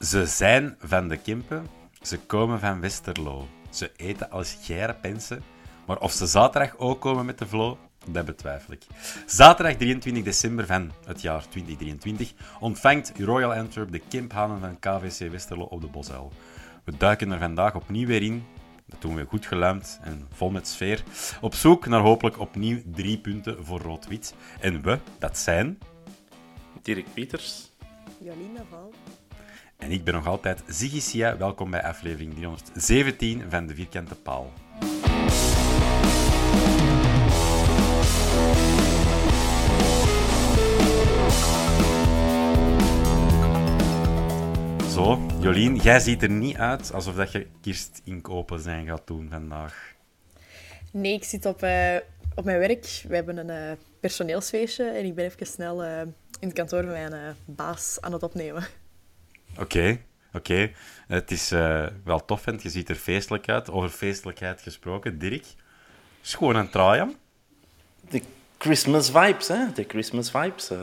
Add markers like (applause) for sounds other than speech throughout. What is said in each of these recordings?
Ze zijn van de Kimpen, ze komen van Westerlo. Ze eten als pensen, maar of ze zaterdag ook komen met de vlo, dat betwijfel ik. Zaterdag 23 december van het jaar 2023 ontvangt Royal Antwerp de Kimphanen van KVC Westerlo op de Bosuil. We duiken er vandaag opnieuw weer in. Dat doen we goed geluimd en vol met sfeer. Op zoek naar hopelijk opnieuw drie punten voor rood-wit. En we, dat zijn... Dirk Pieters. Jolien Naval. En ik ben nog altijd Ziggy Sia. Welkom bij aflevering 317 van De Vierkante Paal. Zo, Jolien, jij ziet er niet uit alsof dat je kirstinkopen zijn gaat doen vandaag. Nee, ik zit op, eh, op mijn werk. We hebben een eh, personeelsfeestje en ik ben even snel eh, in het kantoor met mijn baas aan het opnemen. Oké, oké. Het is eh, wel tof, want je ziet er feestelijk uit. Over feestelijkheid gesproken, Dirk. Is gewoon een traaien. De Christmas vibes, hè? De Christmas vibes. eh,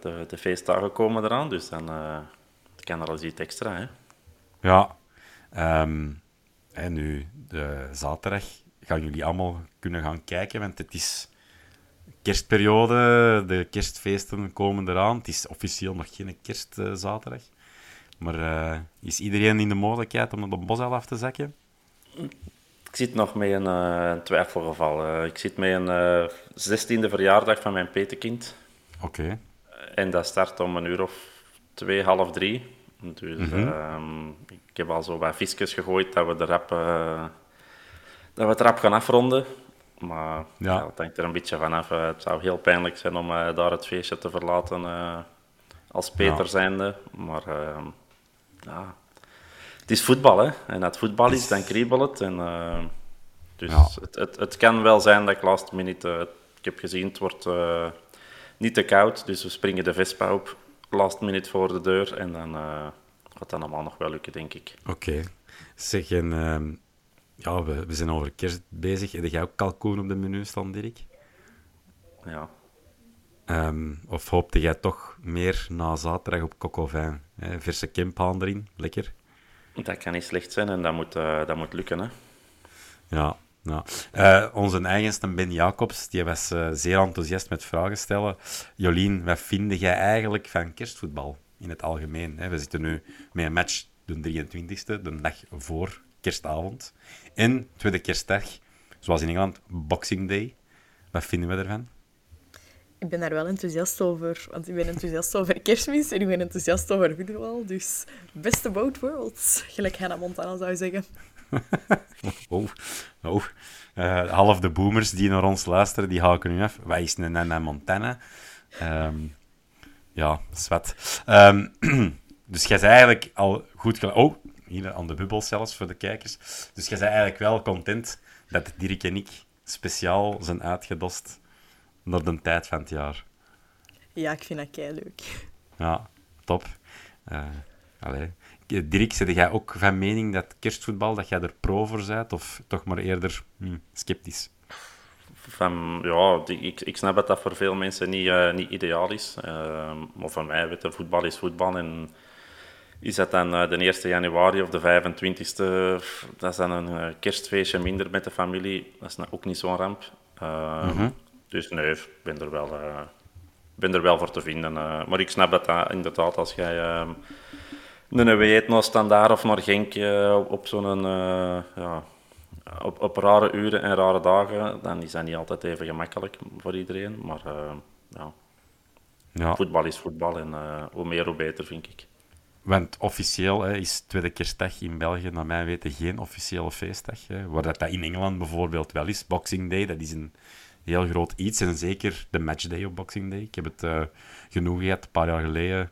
de, de feestdagen komen eraan, dus dan eh, kan er al iets extra, hè? Ja. Ehm, en nu, de zaterdag gaan jullie allemaal kunnen gaan kijken, want het is kerstperiode. De kerstfeesten komen eraan. Het is officieel nog geen kerstzaterdag. Maar eh, is iedereen in de mogelijkheid om op de bosuil af te zakken? Ik zit nog met een eh, twijfelgeval. eh. ik zit met een eh, zestiende verjaardag van mijn petekind. Oké. En dat start om een uur of twee, half drie. Dus Mhm. ehm, ik heb al zo wat visjes gegooid dat we, de rap, dat we het rap gaan afronden. Maar Ja. ja. het hangt er een beetje vanaf. Het zou heel pijnlijk zijn om daar het feestje te verlaten als Peter Ja. zijnde. Maar ehm, ja, het is voetbal, hè. En als het voetbal is, dan kriebelt het. En, eh, dus Ja. het, het, het kan wel zijn dat ik last minute... eh, ik heb gezien, het wordt eh, niet te koud, dus we springen de Vespa op last minute voor de deur. En dan gaat dat allemaal nog wel lukken, denk ik. Oké. Zeg, en, ehm, ja, we, we zijn over kerst bezig. Heb jij ook kalkoen op de menu staan, Dirk? Ja. Ehm, of hoopte jij toch meer na zaterdag op Cocovin? Hè? Verse kimphaan erin, lekker. Dat kan niet slecht zijn en dat moet, eh, dat moet lukken, hè. Ja, ja. Eh, onze eigenste Ben Jacobs die was eh, zeer enthousiast met vragen stellen. Jolien, wat vind jij eigenlijk van kerstvoetbal in het algemeen? Hè? We zitten nu met een match de 23e, de dag voor kerstavond. En tweede kerstdag, zoals in Engeland, Boxing Day. Wat vinden we ervan? Ik ben daar wel enthousiast over, want ik ben enthousiast over kerstmis en ik ben enthousiast over voetbal. Dus best of both worlds, gelijk Hannah Montana zou zeggen. (laughs) Oh, oh. Eh, half de boomers die naar ons luisteren, die haken nu af. Wat is een Nana Montana? Ehm, ja, zwet. Ehm, (clears throat) dus jij bent eigenlijk al goed... Oh, hier aan de bubbel zelfs, voor de kijkers. Dus jij bent eigenlijk wel content dat Dirk en ik speciaal zijn uitgedost naar de tijd van het jaar. Ja, ik vind dat kei leuk. Ja, top. Uh, allee. Dirk, zit jij ook van mening dat kerstvoetbal, dat jij er pro voor bent, of toch maar eerder hm, sceptisch? Van, ja, ik, ik snap dat dat voor veel mensen niet, uh, niet ideaal is. Uh, maar voor mij, weet je, voetbal is voetbal. En is dat dan uh, de 1 januari of de 25e, dat is dan een kerstfeestje minder met de familie. Dat is nou ook niet zo'n ramp. Mm -hmm. Dus nee, ik ben er wel, ben er wel voor te vinden. maar ik snap dat, dat inderdaad, als jij een weet naar Standaard of naar Genk op zo'n ja, op, op rare uren en rare dagen, dan is dat niet altijd even gemakkelijk voor iedereen. Maar ja. ja. voetbal is voetbal en hoe meer hoe beter, vind ik. Want officieel hè, is Tweede Kerstdag in België, naar mijn weten, geen officiële feestdag. Hè. Waar dat, dat in Engeland bijvoorbeeld wel is. Boxing Day, dat is een heel groot iets. En zeker de matchday op Boxing Day. Ik heb het uh, genoeg gehad, een paar jaar geleden,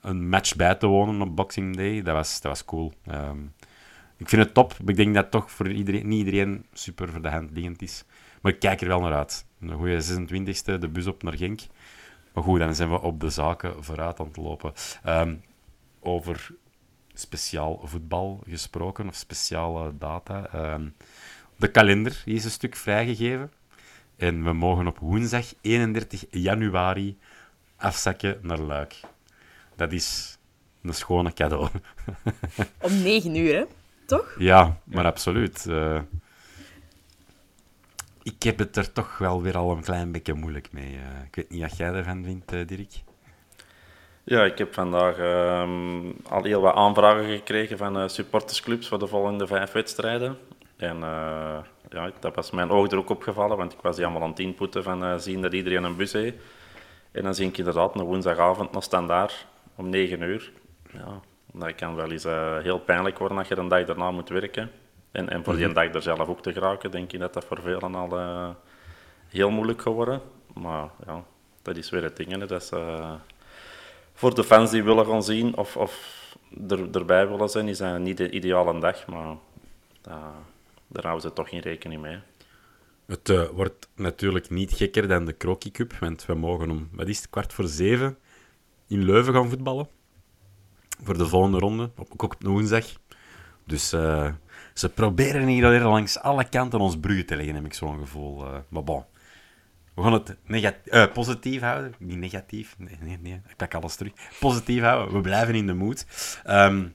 een match bij te wonen op Boxing Day. Dat was, dat was cool. Um, ik vind het top. Ik denk dat toch voor iedereen, niet iedereen super voor de hand liggend is. Maar ik kijk er wel naar uit. Een goede 26e, de bus op naar Genk. Maar goed, dan zijn we op de zaken vooruit aan het lopen. Um, over speciaal voetbal gesproken, of speciale data. Um, de kalender is een stuk vrijgegeven. En we mogen op woensdag 31 januari afzakken naar Luik. Dat is een schone cadeau. (laughs) Om 9 uur, hè? toch? Ja, maar absoluut. Uh, ik heb het er toch wel weer al een klein beetje moeilijk mee. Uh, ik weet niet wat jij ervan vindt, uh, Dirk. Ja, ik heb vandaag um, al heel wat aanvragen gekregen van supportersclubs voor de volgende vijf wedstrijden. En ja, dat was mijn oog er ook opgevallen, want ik was die allemaal aan het inputten van zien dat iedereen een bus heeft. En dan zie ik inderdaad een woensdagavond nog standaard om 9 uur. Ja, dat kan wel eens uh, heel pijnlijk worden als je een dag daarna moet werken. En, en voor die mhm. dag er zelf ook te geraken, denk ik dat dat voor velen al uh, heel moeilijk geworden. Maar ja, dat is weer het ding. Hè. Dat is, uh, voor de fans die willen gaan zien of, of er, erbij willen zijn, is dat niet de ideale dag. Maar daar houden ze toch geen rekening mee. Het wordt natuurlijk niet gekker dan de Crocky Cup, want we mogen om, wat is kwart voor zeven in Leuven gaan voetballen voor de volgende ronde, ook op woensdag. Dus uh, ze proberen hier alweer langs alle kanten ons bruggen te leggen, heb ik zo'n gevoel. Uh, maar bon, we gaan het positief houden. Niet negatief, nee, nee, nee, ik pak alles terug. Positief houden, we blijven in de moed. Um,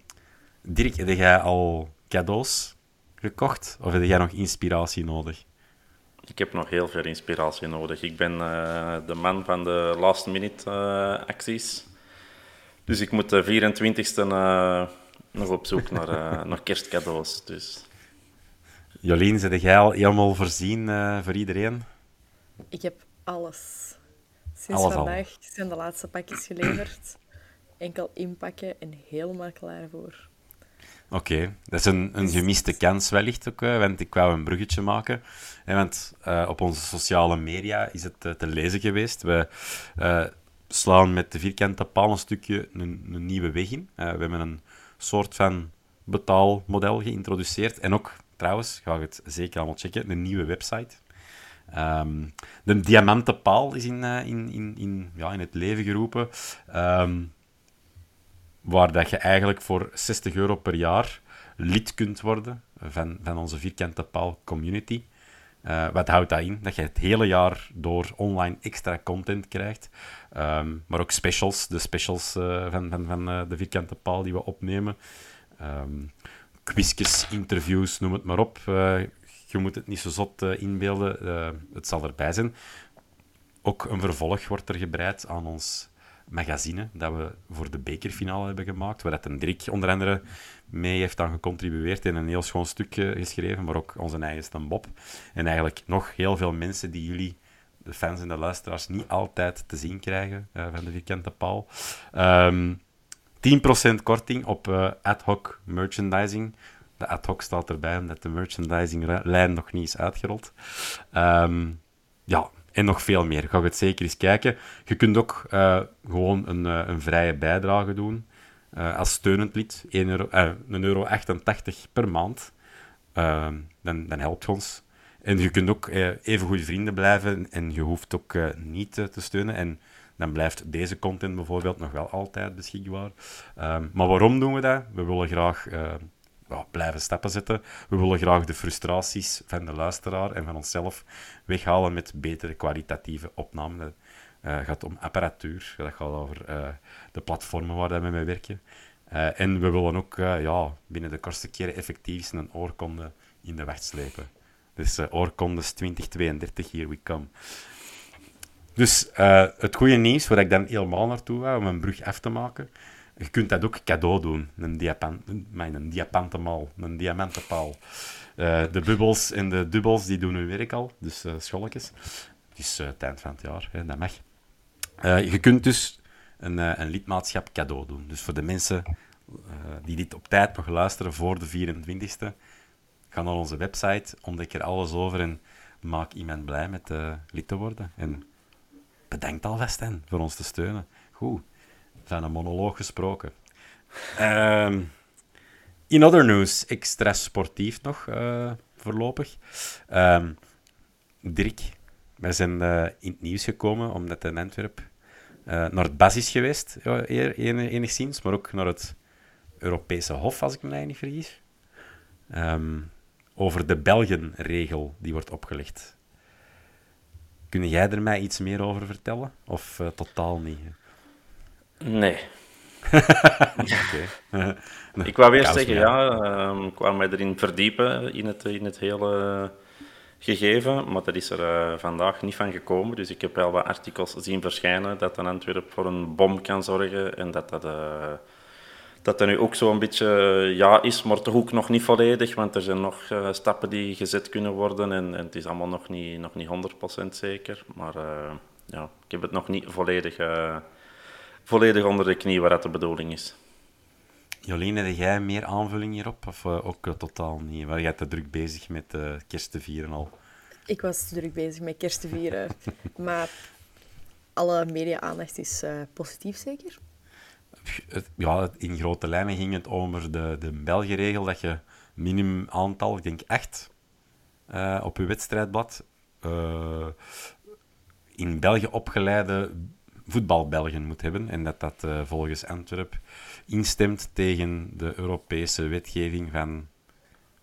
Dirk, heb jij al cadeaus gekocht? Of heb jij nog inspiratie nodig? Ik heb nog heel veel inspiratie nodig. Ik ben de man van de last-minute acties. Dus ik moet de 24e uh, nog op zoek naar, uh, (laughs) naar kerstcadeaus. Dus. Jolien, zit jij al helemaal voorzien uh, voor iedereen? Ik heb alles. Sinds alles vandaag al. zijn de laatste pakjes geleverd. Enkel inpakken en helemaal klaar voor. Oké, okay. dat is een, een gemiste kans wellicht ook, want ik wou een bruggetje maken. want uh, op onze sociale media is het uh, te lezen geweest. We uh, slaan met de vierkante paal een stukje een, een nieuwe weg in. We hebben een soort van betaalmodel geïntroduceerd. En ook, trouwens, ga ik het zeker allemaal checken, een nieuwe website. Um, de diamantenpaal is in, in, in, in, ja, in het leven geroepen. Um, waar dat je eigenlijk voor 60 euro per jaar lid kunt worden van, van onze vierkante paal community. Uh, wat houdt dat in? Dat je het hele jaar door online extra content krijgt. Um, maar ook specials, de specials uh, van, van, van uh, de vierkante paal die we opnemen. Um, quizjes, interviews, noem het maar op. je moet het niet zo zot inbeelden, het zal erbij zijn. Ook een vervolg wordt er gebreid aan ons magazine dat we voor de bekerfinale hebben gemaakt, waar dat een Dirk onder andere mee heeft aan gecontribueerd en een heel schoon stuk geschreven, maar ook onze eigen Stan Bob. En eigenlijk nog heel veel mensen die jullie, de fans en de luisteraars, niet altijd te zien krijgen uh, van de vierkante paal. Um, ehm, 10% korting op uh, ad hoc merchandising. De ad hoc staat erbij, omdat de merchandising-lijn nog niet is uitgerold. Um, ja, en nog veel meer. Ga het zeker eens kijken. Je kunt ook uh, gewoon een, uh, een vrije bijdrage doen. Uh, als steunend lid, 1 euro, 1,88 euro per maand. dan, dan helpt ons. En je kunt ook eh, even goede vrienden blijven en je hoeft ook eh, niet te steunen. En dan blijft deze content bijvoorbeeld nog wel altijd beschikbaar. Ehm, maar waarom doen we dat? We willen graag blijven stappen zetten. We willen graag de frustraties van de luisteraar en van onszelf weghalen met betere kwalitatieve opnames. Het gaat om apparatuur, dat gaat over de platformen waar we mee werken. Uh, en we willen ook ja, binnen de kortste keren effectief een oorkonde in de weg slepen. Dus oorkondes 2032, here we come. Dus het goede nieuws, waar ik dan helemaal naartoe ga, om een brug af te maken, je kunt dat ook cadeau doen. Een, diapan een diamantenmal, een diamantenpaal. de bubbels en de dubbels, die doen hun werk al, dus scholletjes. Het is het eind van het jaar, hè, dat mag. je kunt dus een, eh, een lidmaatschap cadeau doen. Dus voor de mensen eh, die dit op tijd nog luisteren voor de 24e, ga naar onze website, ontdek er alles over en maak iemand blij met uh, lid te worden. En bedankt alvast hen voor ons te steunen. Goed, van een monoloog gesproken. Ehm, in other news, extra sportief nog voorlopig. Um, Dirk, wij zijn in het nieuws gekomen omdat in Antwerp uh, naar het basis geweest, enigszins, maar ook naar het Europese Hof, als ik me niet vergis. Um, over de Belgen-regel die wordt opgelegd. Kun jij er mij iets meer over vertellen? Of totaal niet? Nee. (laughs) ik wou weer zeggen, ja, um, ik wou mij erin verdiepen in het, in het hele gegeven, maar dat is er uh, vandaag niet van gekomen. Dus ik heb wel wat artikels zien verschijnen dat een Antwerp voor een bom kan zorgen en dat dat, uh, dat, dat nu ook zo'n beetje ja is, maar toch ook nog niet volledig, want er zijn nog uh, stappen die gezet kunnen worden en, en, het is allemaal nog niet, nog niet 100% zeker. Maar ja, ik heb het nog niet volledig, volledig onder de knie waar dat de bedoeling is. Jolien, heb jij meer aanvulling hierop? Of uh, ook uh, totaal niet? Waar jij te druk bezig met uh, kerst te vieren al? Ik was te druk bezig met kerst te vieren. (laughs) maar alle media-aandacht is positief, zeker? Ja, in grote lijnen ging het over de, de België-regel dat je minimum aantal, ik denk echt, op je wedstrijdblad in België opgeleide voetbalbelgen moet hebben. En dat dat volgens Antwerp instemt tegen de Europese wetgeving van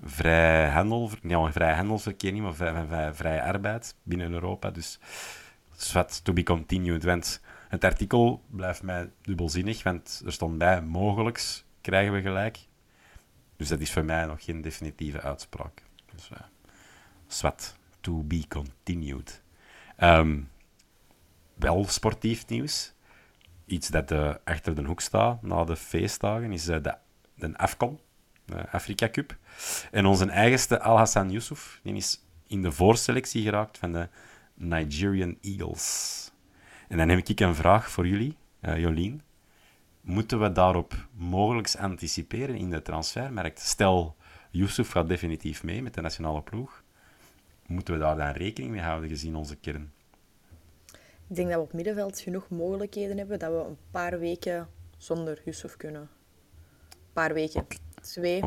vrij, handel, ja, vrij handelsverkeer, niet, maar vrij, vrij, arbeid binnen Europa. Dus wat to be continued. Want het artikel blijft mij dubbelzinnig, want er stond bij mogelijks krijgen we gelijk. Dus dat is voor mij nog geen definitieve uitspraak. Dus zwart, to be continued. Um, wel sportief nieuws iets dat uh, achter de hoek staat na de feestdagen, is uh, de, de AFCON, de Afrika Cup. En onze eigenste Al Hassan Yusuf, die is in de voorselectie geraakt van de Nigerian Eagles. En dan heb ik een vraag voor jullie, uh, Jolien. Moeten we daarop mogelijk anticiperen in de transfermarkt? Stel, Yusuf gaat definitief mee met de nationale ploeg. Moeten we daar dan rekening mee houden gezien onze kern? Ik denk dat we op middenveld genoeg mogelijkheden hebben dat we een paar weken zonder Yusuf kunnen. Een paar weken. Twee,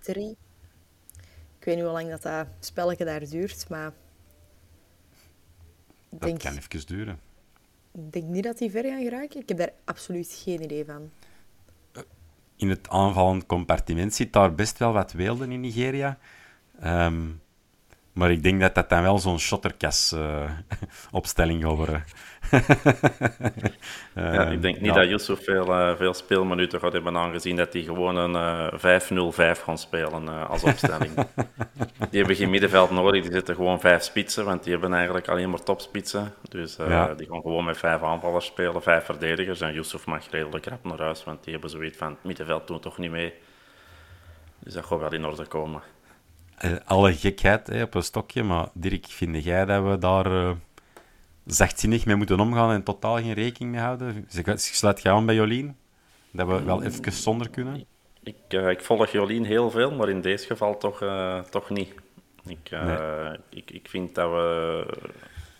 drie. Ik weet niet hoe lang dat, dat spelletje daar duurt, maar... Dat denk, kan even duren. Ik denk niet dat die ver gaan geraken. Ik heb daar absoluut geen idee van. In het aanvallend compartiment zit daar best wel wat weelden in Nigeria. Um, maar ik denk dat dat dan wel zo'n shotterkas-opstelling (laughs) uh, gaat worden. (laughs) ja, ik denk niet dat Yusuf veel, uh, veel speelminuten gaat hebben, aangezien dat hij gewoon een uh, 5-0-5 gaan spelen uh, als opstelling. (laughs) die hebben geen middenveld nodig, die zitten gewoon vijf spitsen, want die hebben eigenlijk alleen maar topspitsen. Dus ja. die gaan gewoon met vijf aanvallers spelen, vijf verdedigers. En Yusuf mag redelijk rap naar huis, want die hebben zoiets van het middenveld doen toch niet mee. Dus dat gaat wel in orde komen. Eh, alle gekheid hè, op een stokje, maar Dirk, vind jij dat we daar uh, zachtzinnig mee moeten omgaan en totaal geen rekening mee houden? Sluit je aan bij Jolien, dat we wel even zonder kunnen? Ik, uh, ik volg Jolien heel veel, maar in deze geval toch, toch niet. Ik, ik, ik vind dat we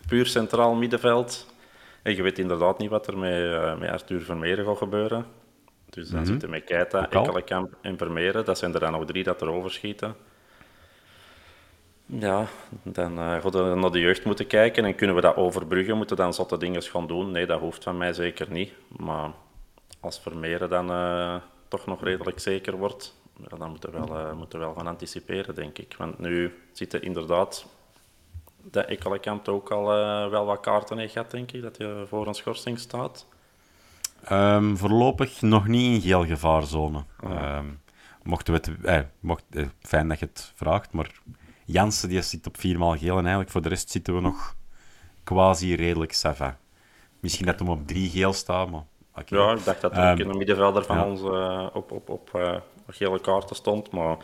puur centraal middenveld... En je weet inderdaad niet wat er met, met Arthur Vermeeren gaat gebeuren. Dus dan mm -hmm. zitten met Keita, Ekkelenkamp en Vermeeren. Dat zijn er dan nog drie dat er overschieten. Ja, dan uh, we naar de jeugd moeten kijken en kunnen we dat overbruggen. Moeten dan zotte dingen gaan doen? Nee, dat hoeft van mij zeker niet. Maar als Vermeeren dan uh, toch nog redelijk zeker wordt, ja, dan moeten we, wel, uh, moeten we wel gaan anticiperen, denk ik. Want nu zitten inderdaad de Ekkelenkamp ook al wel wat kaarten heeft gehad, denk ik, dat je voor een schorsing staat. Um, voorlopig nog niet in geel gevaarzone. Oh. Um, mochten we het, eh, mocht, eh, fijn dat je het vraagt, maar Jansen die zit op viermaal geel en eigenlijk voor de rest zitten we nog quasi redelijk sava. Misschien dat hem op drie geel staat, maar... Ja, ik dacht dat er um, in de middenvelder van ons uh, op, op, op uh, gele kaarten stond, maar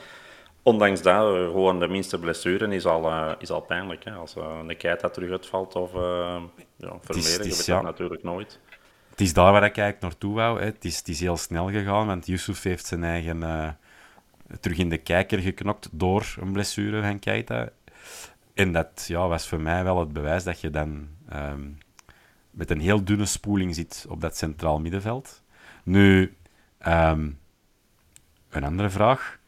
ondanks dat, uh, gewoon de minste blessure is al, is al pijnlijk. Hè. Als een Keita terug uitvalt of ja, Vermeer, weet ja. dat natuurlijk nooit. Het is daar waar ik eigenlijk naartoe wou. Hè. Het, is, het is heel snel gegaan, want Yusuf heeft zijn eigen terug in de kijker geknokt door een blessure van Keita. En dat ja, was voor mij wel het bewijs dat je dan ehm, met een heel dunne spoeling zit op dat centraal middenveld. Nu, ehm, een andere vraag.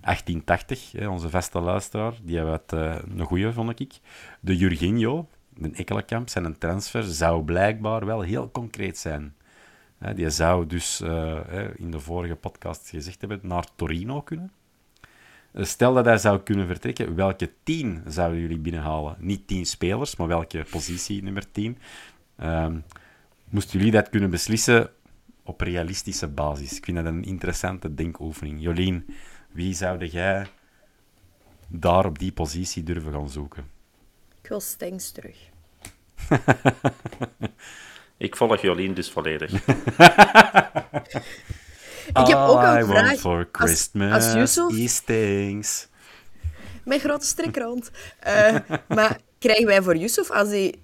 1880, hè, onze vaste luisteraar, die hebben het uh, een goeie, vond ik. De Jurginho, de Ekkelenkamp, zijn een transfer zou blijkbaar wel heel concreet zijn die zou dus uh, in de vorige podcast gezegd hebben naar Torino kunnen. Eh, stel dat hij zou kunnen vertrekken, welke tien zouden jullie binnenhalen? Niet tien spelers, maar welke positie nummer tien? Uh, moesten jullie dat kunnen beslissen op realistische basis? Ik vind dat een interessante denkoefening. Jolien, wie zou jij daar op die positie durven gaan zoeken? Ik wil Stengs terug. (laughs) Ik volg Jolien dus volledig. (laughs) ik heb ook een vraag. for Christmas als, als Yusuf... things. Mijn grote strikrand. Uh, maar krijgen wij voor Yusuf, als hij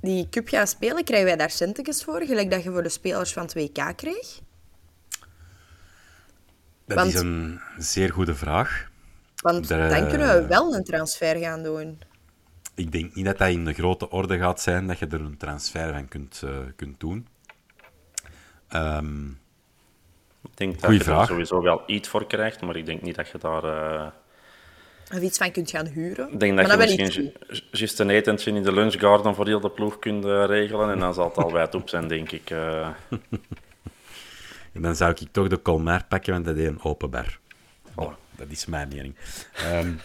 die cup gaat spelen, krijgen wij daar centjes voor? Gelijk dat je voor de spelers van 2K kreeg? Dat is een zeer goede vraag. Want dan kunnen we wel een transfer gaan doen ik denk niet dat dat in de grote orde gaat zijn dat je er een transfer van kunt, uh, kunt doen. Um, ik denk dat je vraag. er sowieso wel iets voor krijgt, maar ik denk niet dat je daar... Uh... Of iets van kunt gaan huren. Ik denk dat je misschien juist een etentje in de lunchgarden voor heel de ploeg kunt uh, regelen en dan zal het al (laughs) wijd op zijn, denk ik. (laughs) en dan zou ik toch de Colmar pakken, want dat is een open bar. Voilà, dat is mijn mening. Um,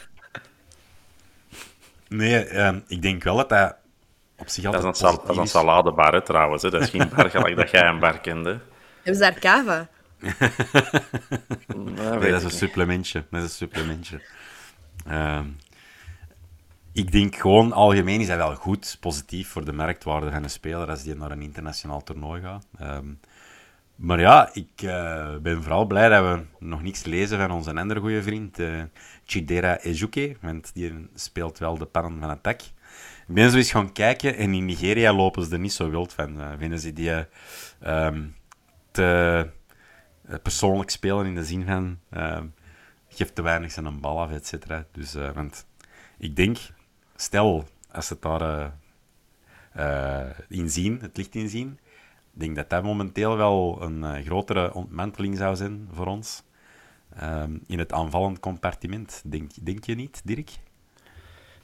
Nee, ehm, ik denk wel dat dat op zich altijd dat is een, dat is een saladebar, hè, trouwens. Hè. Dat is geen bar gelijk dat jij een bar kende. Hebben ze daar cava? nee, dat is een supplementje. Dat is een supplementje. Ehm, ik denk gewoon, algemeen is dat wel goed, positief voor de marktwaarde van een speler als die naar een internationaal toernooi gaat. Ehm, maar ja, ik uh, ben vooral blij dat we nog niets lezen van onze andere goede vriend, uh, Chidera Ejuke, want die speelt wel de pannen van attack. Ik ben zo eens gaan kijken en in Nigeria lopen ze er niet zo wild van. Uh, vinden ze die um, te persoonlijk spelen in de zin van geeft te weinig zijn een bal af, et cetera. Dus, want ik denk, stel, als ze het daar inzien, het licht inzien, ik denk dat dat momenteel wel een uh, grotere ontmanteling zou zijn voor ons. Um, in het aanvallend compartiment. Denk, denk je niet, Dirk?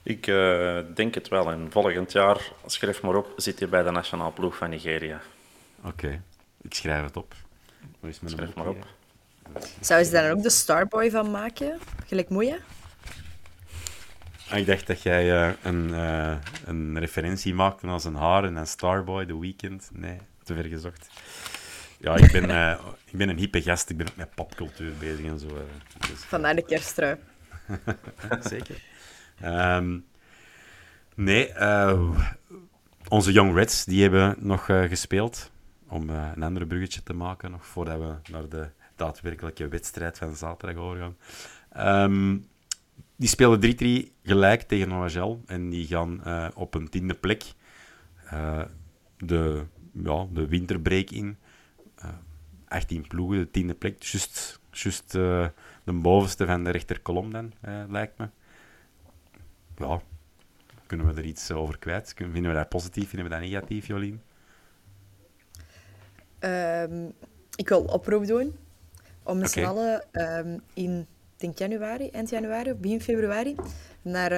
Ik uh, denk het wel. En volgend jaar, schrijf maar op, zit je bij de nationale ploeg van Nigeria. Oké, okay. ik schrijf het op. Schrijf maar op. Zou je daar ook de Starboy van maken? Gelijk moeie? Ah, ik dacht dat jij uh, een, uh, een referentie maakte als een haar en een Starboy, The Weekend. Nee te ver gezocht. Ja, ik ben, uh, ik ben een hippe gast. Ik ben ook met popcultuur bezig en zo. Uh, dus, Vandaar de kersttrui. (laughs) Zeker. Um, nee, onze Young Reds die hebben nog gespeeld. Om een andere bruggetje te maken, nog voordat we naar de daadwerkelijke wedstrijd van zaterdag overgaan. Um, die spelen 3-3 gelijk tegen Noagel en die gaan op een tiende plek de ja, de winterbreak in. Uh, eh, 18 ploegen, de tiende plek. Just, just uh, de bovenste van de rechterkolom dan, uh, lijkt me. Ja, kunnen we er iets over kwijt? Vinden we dat positief, vinden we dat negatief, Jolien? Um, ik wil oproep doen om met okay. z'n allen um, in denk januari, eind januari of begin februari naar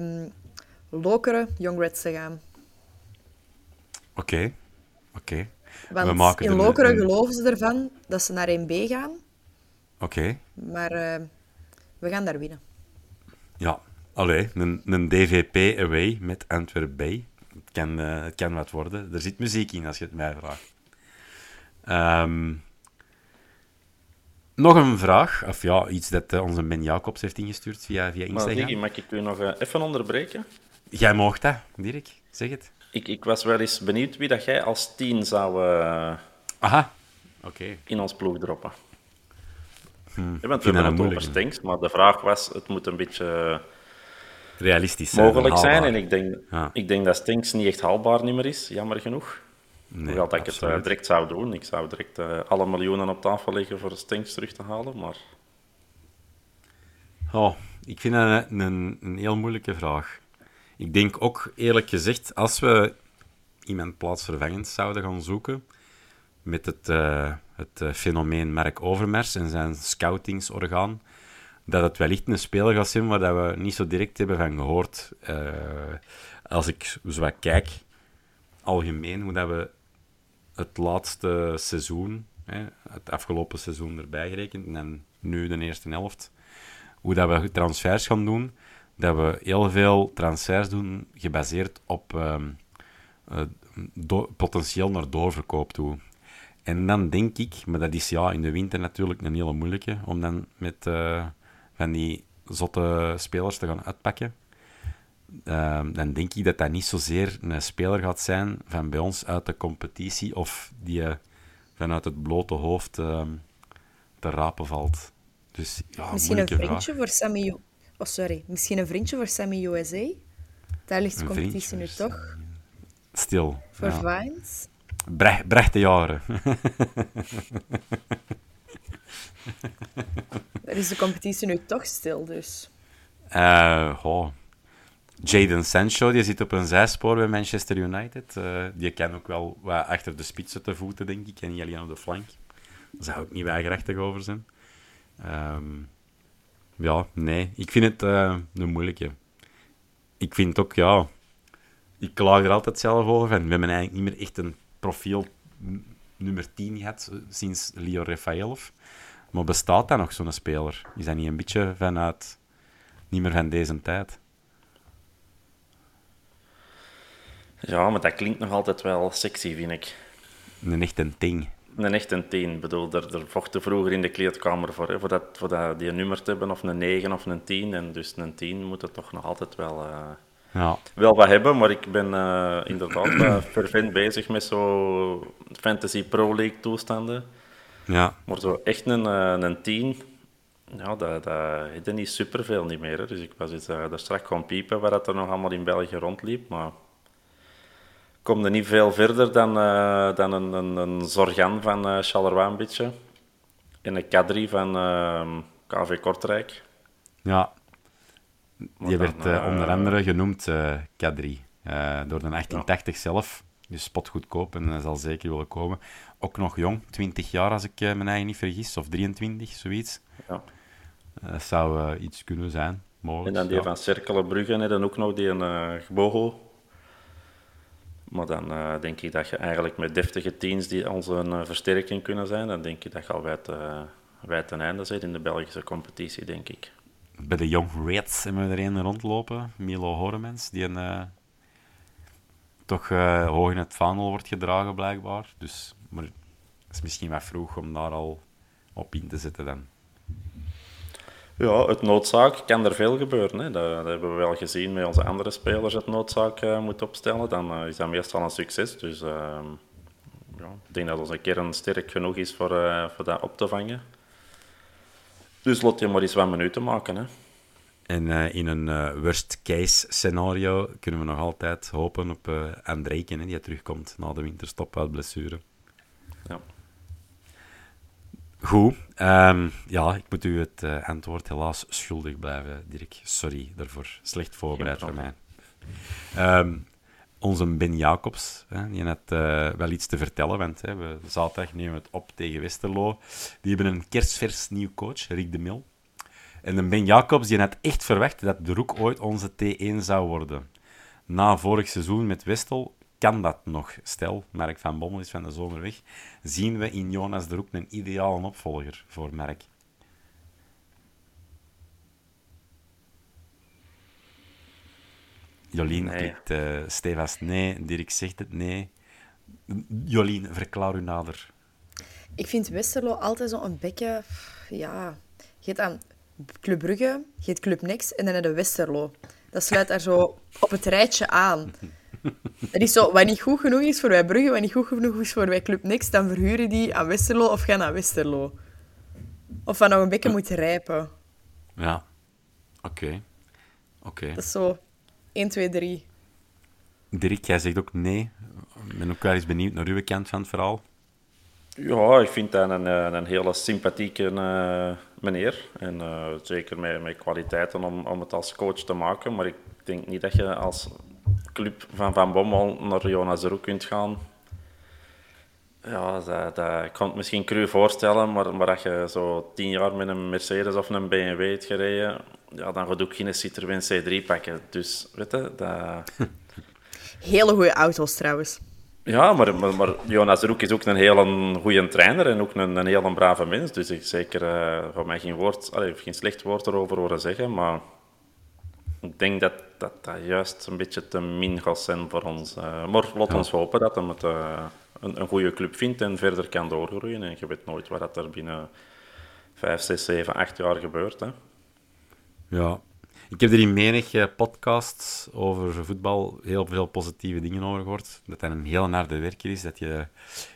uh, Lokeren, Young Reds te gaan. Oké, oké. Want we maken in Lokeren geloven ze ervan dat ze naar 1B gaan. Oké. Maar uh, we gaan daar winnen. Ja, allee, een, een DVP away met Antwerp Bay. Het kan, uh, het kan wat worden. Er zit muziek in, als je het mij vraagt. Um, nog een vraag, of ja, iets dat uh, onze Ben Jacobs heeft ingestuurd via, via Instagram. Maar mag ik u nog uh, even onderbreken? Jij mag dat, Dirk. Zeg het. Ik, ik was wel eens benieuwd wie dat jij als tien zou uh, Aha. Okay. in ons ploeg droppen. Hmm. Je bent wel het over Stinks, maar de vraag was, het moet een beetje realistisch zijn, mogelijk zijn. En ik denk, ja. ik denk dat Stinks niet echt haalbaar meer is, jammer genoeg. Nee, Hoewel dat ik het uh, direct zou doen. Ik zou direct uh, alle miljoenen op tafel leggen voor Stinks terug te halen, maar... Oh, ik vind dat een, een, een heel moeilijke vraag. Ik denk ook, eerlijk gezegd, als we iemand plaatsvervangend zouden gaan zoeken met het, uh, het fenomeen Mark Overmars en zijn scoutingsorgaan, dat het wellicht een speler gaat zijn waar we niet zo direct hebben van gehoord. Uh, als ik zo wat kijk, algemeen, hoe dat we het laatste seizoen, hè, het afgelopen seizoen erbij gerekend, en nu de eerste helft, hoe dat we transfers gaan doen, dat we heel veel transfers doen gebaseerd op um, potentieel naar doorverkoop toe. En dan denk ik, maar dat is ja in de winter natuurlijk een hele moeilijke, om dan met uh, van die zotte spelers te gaan uitpakken. Uh, dan denk ik dat dat niet zozeer een speler gaat zijn van bij ons uit de competitie of die uh, vanuit het blote hoofd uh, te rapen valt. Dus, ja, Misschien een vriendje voor Sammy... Oh, sorry. Misschien een vriendje voor Sammy USA? Daar ligt de competitie nu toch? Stil. Voor ja. Vines? Bre brechte jaren. Daar is de competitie nu toch stil, dus. Uh, oh. Jaden Sancho, die zit op een zijspoor bij Manchester United. Uh, die kan ook wel wat achter de spitsen te voeten, denk ik, en niet alleen op de flank. Daar zou ik niet weigerachtig over zijn. Um, ja, nee. Ik vind het uh, een moeilijke. Ik vind ook, ja... Ik klaag er altijd zelf over. Van, we hebben eigenlijk niet meer echt een profiel nummer 10 gehad sinds Leo Rafaelov. Maar bestaat dat nog, zo'n speler? Is dat niet een beetje vanuit... Niet meer van deze tijd? Ja, maar dat klinkt nog altijd wel sexy, vind ik. Een echt een ding. Een echt een 10. Ik bedoel, daar, daar vochten vroeger in de kleedkamer voor, hè, voor, dat, voor dat, die nummer te hebben, of een 9 of een 10. En dus een 10 moet het toch nog altijd wel, uh, ja. wel wat hebben. Maar ik ben uh, inderdaad uh, (clears throat) fervent bezig met zo Fantasy Pro League toestanden. Ja. Maar zo echt een, een 10, ja, dat, dat is niet superveel niet meer. Hè. Dus ik was daar straks gewoon piepen waar dat er nog allemaal in België rondliep. Maar kom er niet veel verder dan, uh, dan een, een, een Zorgan van uh, Charleroi een beetje. En een Kadri van uh, ehm, KV Kortrijk. Ja, die werd uh, onder andere genoemd Kadri. door de 1880 ja. zelf. Dus spotgoedkoop en zal zeker willen komen. Ook nog jong, 20 jaar als ik me eigen niet vergis, of 23, zoiets. Ja. Dat zou iets kunnen zijn, mogelijk. En dan die ja. van Cerkelenbrugge en dan ook nog die een Gbogo maar dan uh, denk ik dat je eigenlijk met deftige teams die onze uh, versterking kunnen zijn, dan denk ik dat je al wijd, uh, ten einde zit in de Belgische competitie, denk ik. Bij de Young Reds hebben we er een rondlopen, Milo Horemans, die een, toch hoog in het vaandel wordt gedragen, blijkbaar. Dus, maar het is misschien wat vroeg om daar al op in te zetten dan. Ja, het noodzaak kan er veel gebeuren. Hè. Dat, dat, hebben we wel gezien met onze andere spelers, het noodzaak uh, moet opstellen. Dan uh, is dat meestal een succes. Dus uh, ja, ik denk dat onze kern sterk genoeg is voor, uh, voor dat op te vangen. Dus laat je maar eens wat minuten maken. Hè. En in een worst case scenario kunnen we nog altijd hopen op uh, Andreken, die terugkomt na de winterstop uit blessure. Ja. Goed. Um, ja, ik moet u het uh, antwoord helaas schuldig blijven, Dirk. Sorry daarvoor. Slecht voorbereid voor mij. Um, onze Ben Jacobs, hè, die had uh, wel iets te vertellen, want hè, we zaterdag nemen we het op tegen Westerlo. Die hebben een kerstvers nieuw coach, Rick de Mil. En de Ben Jacobs die had echt verwacht dat de Roek ooit onze T1 zou worden. Na vorig seizoen met Westel kan dat nog. Stel, Merk van Bommel is van de zomer weg. Zien we in Jonas de Roek een ideale opvolger voor Merk. Jolien nee. klikt uh, stevast nee. Dirk zegt het nee. Jolien, verklaar u nader. Ik vind Westerlo altijd zo een beetje... Ja, je hebt aan Club Brugge, je hebt Club Next en dan heb je Westerlo. Dat sluit daar zo op het rijtje aan. (laughs) Dat is zo, wat niet goed genoeg is voor wij Brugge, wat niet goed genoeg is voor wij Club Next, dan verhuren die aan Westerlo of gaan naar Westerlo. Of wat nog een beetje moet rijpen. Ja, oké. Oké. Dat is zo 1, 2, 3. Dirk, jij zegt ook nee. Ik ben ook wel eens benieuwd naar uw kant van het verhaal. Ja, ik vind dat een, eh, een hele sympathieke uh, meneer. En uh, zeker met, met kwaliteiten om, om het als coach te maken. Maar ik denk niet dat je als club van Van Bommel naar Jonas Roek kunt gaan. Ja, dat, dat, ik kan het misschien cru voorstellen, maar, maar als je zo tien jaar met een Mercedes of een BMW hebt gereden, ja, dan gaat ook geen Citroën C3 pakken. Dus, weet je, dat... (laughs) Hele goede auto's trouwens. Ja, maar, maar, maar Jonas Roek is ook een hele goede trainer en ook een, een heel brave mens. Dus ik zeker uh, van mij geen, woord, allee, geen slecht woord erover horen zeggen. Maar ik denk dat dat, dat juist een beetje te min gaat zijn voor ons. Uh, maar laat ons hopen dat hij het uh, een, een goede club vindt en verder kan doorgroeien. En je weet nooit wat er binnen 5, 6, 7, 8 jaar gebeurt. Hè. Ja, ik heb er in menig eh, podcasts over voetbal heel veel positieve dingen over gehoord. Dat hij een heel harde werker is, dat je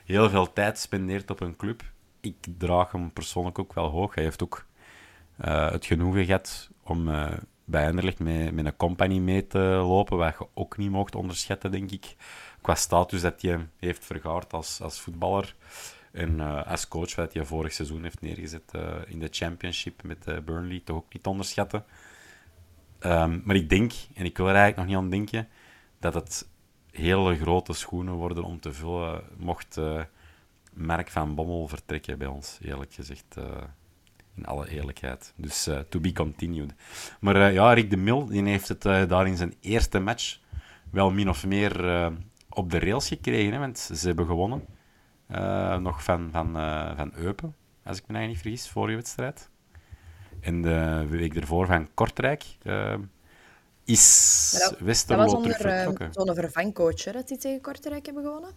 heel veel tijd spendeert op een club. Ik draag hem persoonlijk ook wel hoog. Hij heeft ook uh, het genoegen gehad om uh, bij Anderlecht met, met een company mee te lopen, wat je ook niet mocht onderschatten, denk ik. Qua status dat hij heeft vergaard als, als voetballer. En uh, als coach, wat hij vorig seizoen heeft neergezet in de championship met Burnley, toch ook niet onderschatten. Um, maar ik denk, en ik wil er eigenlijk nog niet aan denken, dat het hele grote schoenen worden om te vullen, mocht Merk van Bommel vertrekken bij ons, eerlijk gezegd. Uh, in alle eerlijkheid. Dus uh, to be continued. Maar ja, Rick de Mil die heeft het daar in zijn eerste match wel min of meer op de rails gekregen. Hè, want ze hebben gewonnen. nog van, van, van Eupen, als ik me eigenlijk niet vergis, vorige wedstrijd en de week ervoor van Kortrijk uh, is dat, Westerlo dat was onder uh, zo'n vervangcoach hè, dat die tegen Kortrijk hebben gewonnen.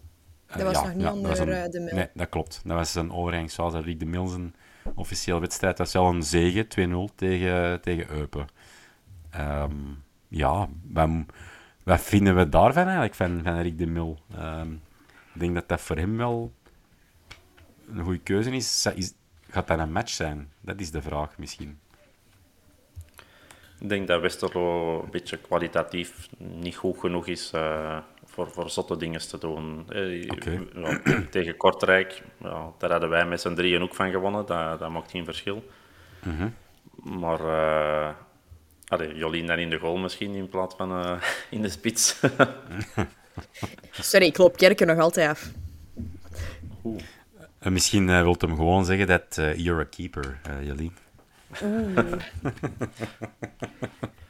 Dat was nog niet ja, onder een, de Mil. Nee, dat klopt. Dat was een overgangsfase. Dat Riek de Milzen officieel wedstrijd. Was wel een zege, 2-0 tegen, tegen Eupen. Um, ja, wat, vinden we daarvan eigenlijk, van, van Riek de Mil? Um, ik denk dat dat voor hem wel een goede keuze is. is Gaat dat een match zijn? Dat is de vraag misschien. Ik denk dat Westerlo een beetje kwalitatief niet goed genoeg is uh, voor, voor zotte dingen te doen. Eh, ja, (clears throat) tegen Kortrijk, ja, daar hadden wij met z'n drieën ook van gewonnen. Dat, dat maakt geen verschil. -hmm. Maar uh, allee, Jolien dan in de goal misschien in plaats van uh, (laughs) in de spits. (laughs) Sorry, ik loop Kerken nog altijd af. Oeh. misschien uh, wilt hem gewoon zeggen dat uh, you're a keeper, uh, Jolien. (laughs)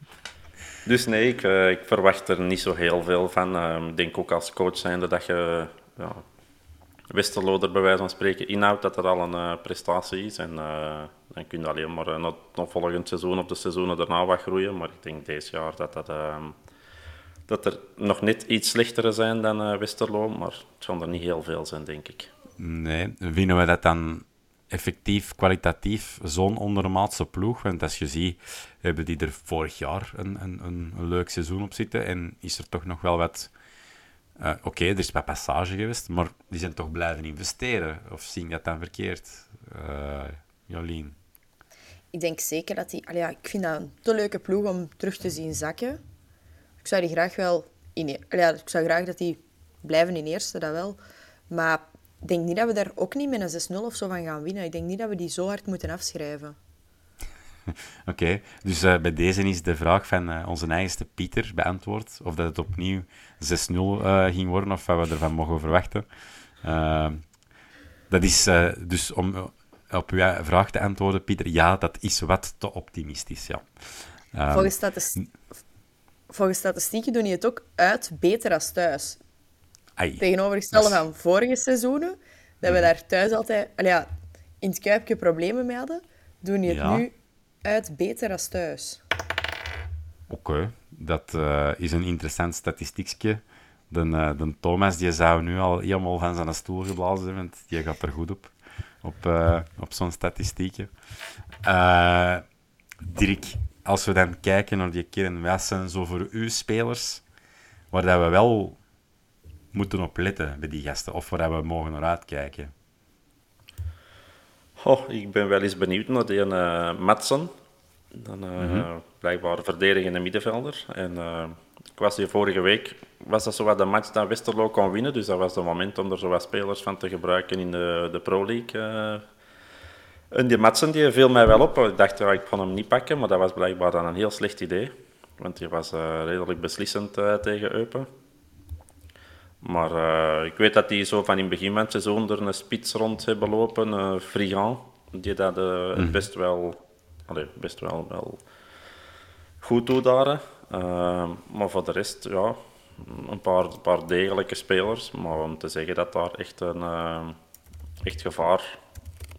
dus nee, ik, ik, verwacht er niet zo heel veel van. Ehm, ik denk ook als coach zijnde dat je ja, Westerlo er bij wijze van spreken inhoudt dat er al een prestatie is. En dan kun je alleen maar nog, nog volgend seizoen of de seizoenen daarna wat groeien. Maar ik denk deze jaar dat dat... Ehm, dat er nog net iets slechtere zijn dan Westerlo, maar het zal er niet heel veel zijn, denk ik. Nee, vinden we dat dan effectief, kwalitatief zo'n ondermaatse ploeg? Want als je ziet, hebben die er vorig jaar een, een, een, leuk seizoen op zitten en is er toch nog wel wat... Uh, Oké, er is wat passage geweest, maar die zijn toch blijven investeren. Of zie ik dat dan verkeerd, uh, Jolien? Ik denk zeker dat die... Ja, ik vind dat een te leuke ploeg om terug te zien zakken. Ik zou die graag wel... In, e- ja, ik zou graag dat die blijven in eerste, dat wel. Maar ik denk niet dat we daar ook niet met een 6-0 of zo van gaan winnen. Ik denk niet dat we die zo hard moeten afschrijven. (laughs) Oké, dus uh, bij deze is de vraag van uh, onze eigenste Pieter beantwoord. Of dat het opnieuw 6-0 uh, eh, ging worden, of wat we ervan mogen verwachten. dat is dus om op uw vraag te antwoorden, Pieter, ja, dat is wat te optimistisch, ja. Um, volgens, volgens statistieken doen je het ook uit beter als thuis. Ai, Tegenovergestelde van vorige seizoenen, dat we mhm. daar thuis altijd ja, in het kuipje problemen mee hadden, doen je het nu uit beter als thuis. Oké, dat uh, is een interessant statistiekje. De, uh, de Thomas die zou nu al helemaal van zijn stoel geblazen zijn, want die gaat er goed op, op, uh, op zo'n statistiekje. Dirk, als we dan kijken naar die kern, wat zijn zo voor uw spelers, waar dat we wel moeten op letten bij die gasten, of waar we mogen naar uitkijken? Oh, ik ben wel eens benieuwd naar die uh, Matson. Dan, uh, mm -hmm. Blijkbaar verdedigende middenvelder. En uh, ik was hier vorige week, was dat zo wat de match dat Westerlo kon winnen. Dus dat was het moment om er zo wat spelers van te gebruiken in de, de Pro League. En die Matsen die viel mij wel op. Ik dacht, ja, ik kon hem niet pakken, maar dat was blijkbaar dan een heel slecht idee. Want die was redelijk beslissend tegen Eupen. Maar uh, ik weet dat die zo van in het begin van het seizoen er een spits rond hebben lopen, uh, Frigan, die dat uh, mm. best wel, best wel, wel goed doet daar. maar voor de rest, ja, een paar, een paar degelijke spelers. Maar om te zeggen dat daar echt een echt gevaar,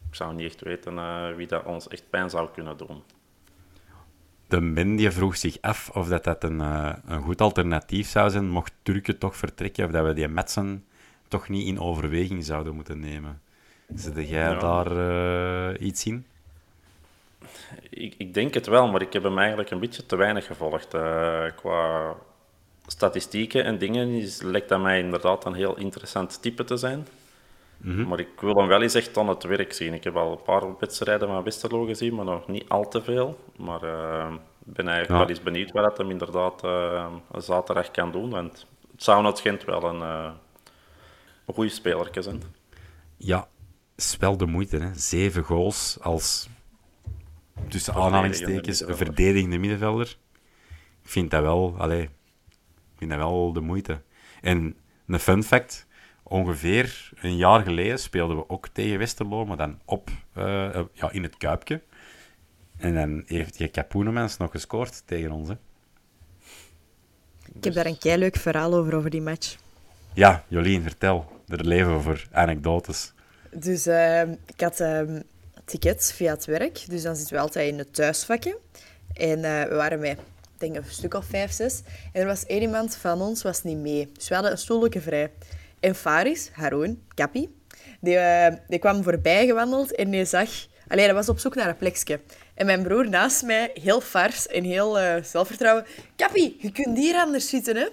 ik zou niet echt weten wie dat ons echt pijn zou kunnen doen de min die vroeg zich af of dat, dat een, uh, een goed alternatief zou zijn, mocht Turken toch vertrekken, of dat we die Metsen toch niet in overweging zouden moeten nemen. Zit jij daar uh, iets in? Ik, ik, denk het wel, maar ik heb hem eigenlijk een beetje te weinig gevolgd. Uh, qua statistieken en dingen is, lijkt dat mij inderdaad een heel interessant type te zijn. Mhm. Maar ik wil hem wel eens echt aan het werk zien. Ik heb al een paar wedstrijden van Westerlo gezien, maar nog niet al te veel. Maar uh, ik ben eigenlijk wel eens benieuwd wat dat hem inderdaad uh, zaterdag kan doen. Want het zou het Gent wel een, uh, een goede speler zijn. Ja, is wel de moeite. Hè. Zeven goals als, tussen aanhalingstekens, een verdedigende middenvelder. Ik vind dat wel, allez, ik vind dat wel de moeite. En een fun fact ongeveer een jaar geleden speelden we ook tegen Westerlo, maar dan op, uh, ja, in het Kuipje. En dan heeft die Capoenemens nog gescoord tegen ons. Hè. Ik heb daar een kei leuk verhaal over, over die match. Ja, Jolien, vertel. Er leven we voor anekdotes. Dus uh, ik had uh, tickets via het werk, dus dan zitten we altijd in het thuisvakje. En uh, we waren met, ik denk een stuk of vijf, zes. En er was één iemand van ons was niet mee. Dus we hadden een stoelje vrij. En Faris, Haroon, Kappie, die, uh, die kwam voorbij gewandeld en die zag... Allee, hij was op zoek naar een plekje. En mijn broer naast mij, heel fars en heel uh, zelfvertrouwen... Kappie, je kunt hier anders zitten, hè?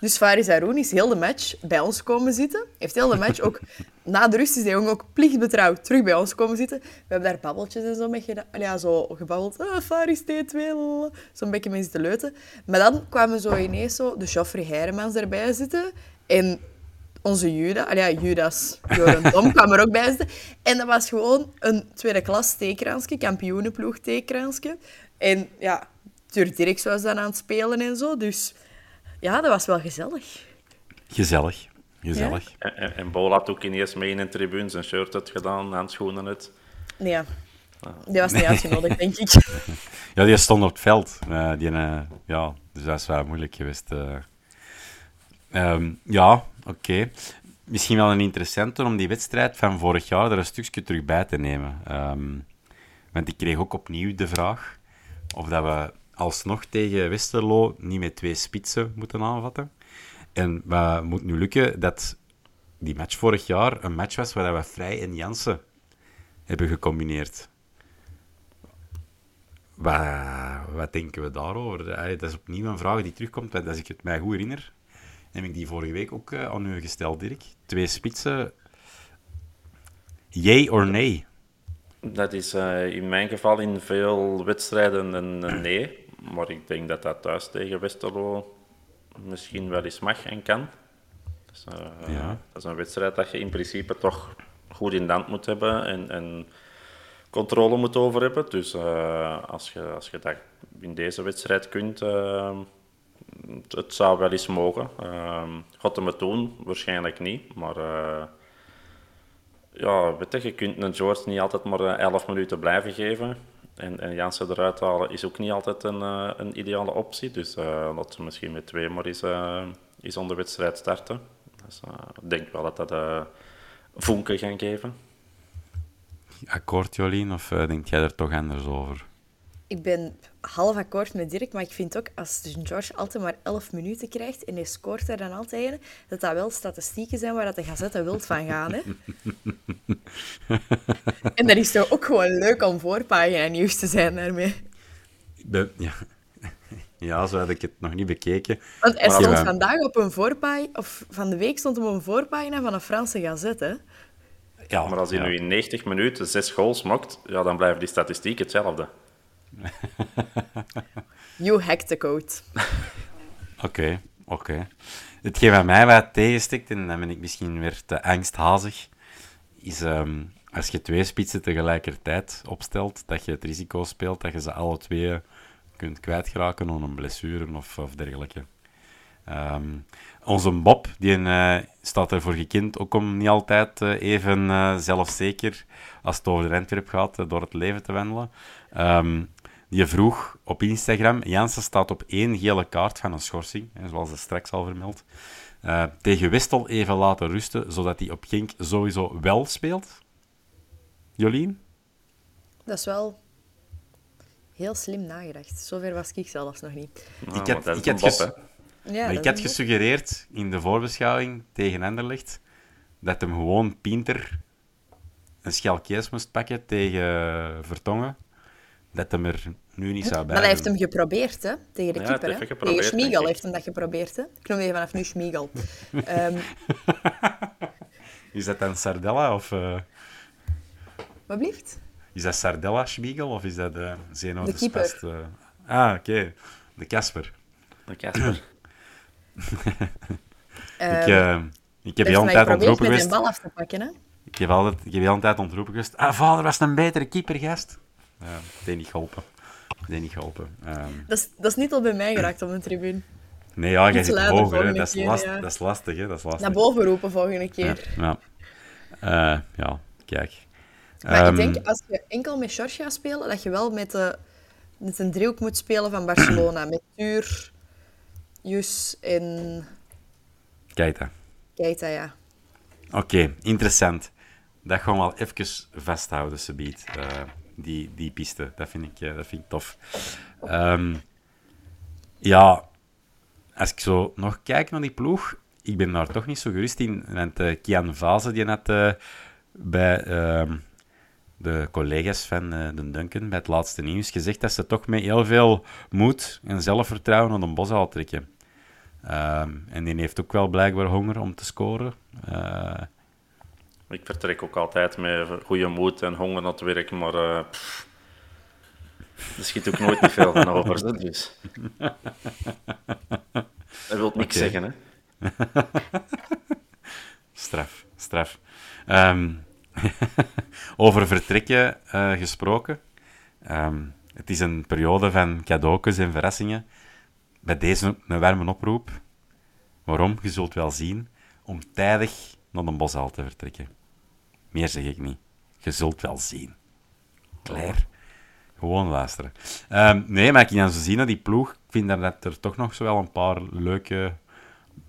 Dus Faris Haroon is heel de match bij ons komen zitten. Heeft heel de match ook... (laughs) Na de rust is hij ook plichtbetrouwd terug bij ons komen zitten. We hebben daar babbeltjes en zo mee gedaan. Ja, zo gebabbeld. Oh, Faris T2, zo'n beetje mee zitten leuten. Maar dan kwamen zo ineens zo de Joffrey Heiremans erbij zitten. En onze Judas, ah ja, Judas, Joran Dom (laughs) kwam er ook bij zitten. En dat was gewoon een tweede klas theekransje, kampioenenploeg theekransje. En ja, Tur Dirk was dan aan het spelen en zo. Dus ja, dat was wel gezellig. Gezellig, gezellig. En, en, en Bol had ook ineens mee in de tribune zijn shirt had gedaan, handschoenen het. Nee, ja. Die was niet (laughs) uitgenodigd, denk ik. (laughs) Ja, die stond op het veld. Uh, die, uh, ja, dus dat is wel moeilijk geweest. Uh. Um, ja, Oké. Misschien wel een interessante om die wedstrijd van vorig jaar er een stukje terug bij te nemen. Um, want ik kreeg ook opnieuw de vraag of dat we alsnog tegen Westerlo niet met twee spitsen moeten aanvatten. En wat moet nu lukken dat die match vorig jaar een match was waar we Vrij en Jansen hebben gecombineerd. Wat, wat denken we daarover? Dat is opnieuw een vraag die terugkomt, als ik het mij goed herinner, heb ik die vorige week ook uh, aan u gesteld, Dirk. Twee spitsen. Yay or nee? Dat is uh, in mijn geval in veel wedstrijden een, (clears throat) nee. Maar ik denk dat dat thuis tegen Westerlo misschien wel eens mag en kan. Dus, uh, ja. Dat is een wedstrijd dat je in principe toch goed in de hand moet hebben en, en controle moet over hebben. Dus als, je, als je dat in deze wedstrijd kunt het zou wel eens mogen. Uh, gaat hem het doen? Waarschijnlijk niet. Maar uh, Ja, weet je, je kunt een George niet altijd maar 11 minuten blijven geven. En, en Jansen eruit halen is ook niet altijd een, een ideale optie. Dus uh, laten we misschien met twee maar eens, uh, eens de wedstrijd starten. Dus, ik denk wel dat dat uh, vonken gaan geven. Akkoord, Jolien, of denk jij er toch anders over? ik ben half akkoord met Dirk, maar ik vind ook als George altijd maar 11 minuten krijgt en hij scoort er dan altijd dat dat wel statistieken zijn waar dat de gazette wilt van gaan. Hè? (laughs) en dat is toch ook gewoon leuk om voorpagina nieuws te zijn daarmee. De, ja. ja, zo had ik het nog niet bekeken. Want hij stond vandaag op een voorpagina, of van de week stond hij op een voorpagina van een Franse gazette. Ja, maar als hij nu in 90 minuten zes goals maakt, ja, dan blijven die statistieken hetzelfde. (laughs) you hacked the code. (laughs) Oké, oké. Hetgeen wat mij wat tegenstikt, en dan ben ik misschien weer te angsthazig, is ehm, als je twee spitsen tegelijkertijd opstelt, dat je het risico speelt dat je ze alle twee kunt kwijtgeraken om een blessure of, of dergelijke. Ehm, onze Bob, die uh, staat ervoor gekend ook om niet altijd uh, even uh, zelfzeker als het over de Antwerp gaat, door het leven te wandelen. Um, die vroeg op Instagram, Jansen staat op één gele kaart van een schorsing, zoals hij straks al vermeld. Uh, tegen Westel even laten rusten, zodat hij op Genk sowieso wel speelt. Jolien? Dat is wel heel slim nagedacht. Zover was ik zelfs nog niet. Nou, ik had, ik had, ges... ja, ik had gesuggereerd in de voorbeschouwing tegen Anderlecht dat hem gewoon Pinter een schelkees moest pakken tegen Vertongen dat hem er nu niet zou bij Maar hij heeft hem geprobeerd, hè? Tegen de ja, keeper, hè? Tegen Schmiegel heeft hem dat geprobeerd, hè? Ik noem je vanaf nu Schmiegel. um... (laughs) Is dat dan Sardella, of... Uh... Wat blieft? Is dat Sardella Schmiegel, of is dat uh, Zeno de, de keeper? Spest, uh... Ah, oké. Okay. De Casper. De Casper. (laughs) ik, uh, ik heb je al een tijd ontroepen geweest... Ik bal af te pakken, hè? Ik heb, altijd, ik heb je al een tijd ontroepen geweest. Ah, vader was een betere keeper, gast. Het heeft niet geholpen. Heeft niet geholpen. Um... Dat, is, dat is niet al bij mij geraakt op de tribune. Nee, ja, jij zit hoger. Hè. Dat, is last, ja. dat is lastig. Hè. Dat is lastig. Naar boven roepen volgende keer. Ja, ja. Uh, ja kijk. Maar um... ik ehm, denk, als je enkel met George gaat spelen, dat je wel met, de, met een driehoek moet spelen van Barcelona. met Tuur, Jus en... Keita. Keita, ja. Oké, okay, interessant. Dat gaan we wel even vasthouden, Sabiet. Uh, die, die piste. Dat vind ik, dat vind ik tof. Um, ja, als ik zo nog kijk naar die ploeg, ik ben daar toch niet zo gerust in. Want uh, Kian Vaze, die net uh, bij uh, de collega's van de Duncan, bij het laatste nieuws, gezegd dat ze toch met heel veel moed en zelfvertrouwen aan de bos trekken. Um, en die heeft ook wel blijkbaar honger om te scoren. Ik vertrek ook altijd met goede moed en honger naar het werk, maar uh, er schiet ook nooit niet veel van over. (laughs) Dus. Dat wil niks okay. zeggen, hè? (laughs) straf, straf. Um, (laughs) over vertrekken uh, gesproken. Um, het is een periode van cadeautjes en verrassingen. Bij deze een warme oproep. Waarom? Je zult wel zien. Om tijdig naar de boshaal te vertrekken. Meer zeg ik niet. Je zult wel zien. Claire. Gewoon luisteren. Um, nee, maar ik kan zo zien dat die ploeg... Ik vind dat er toch nog zo wel een paar leuke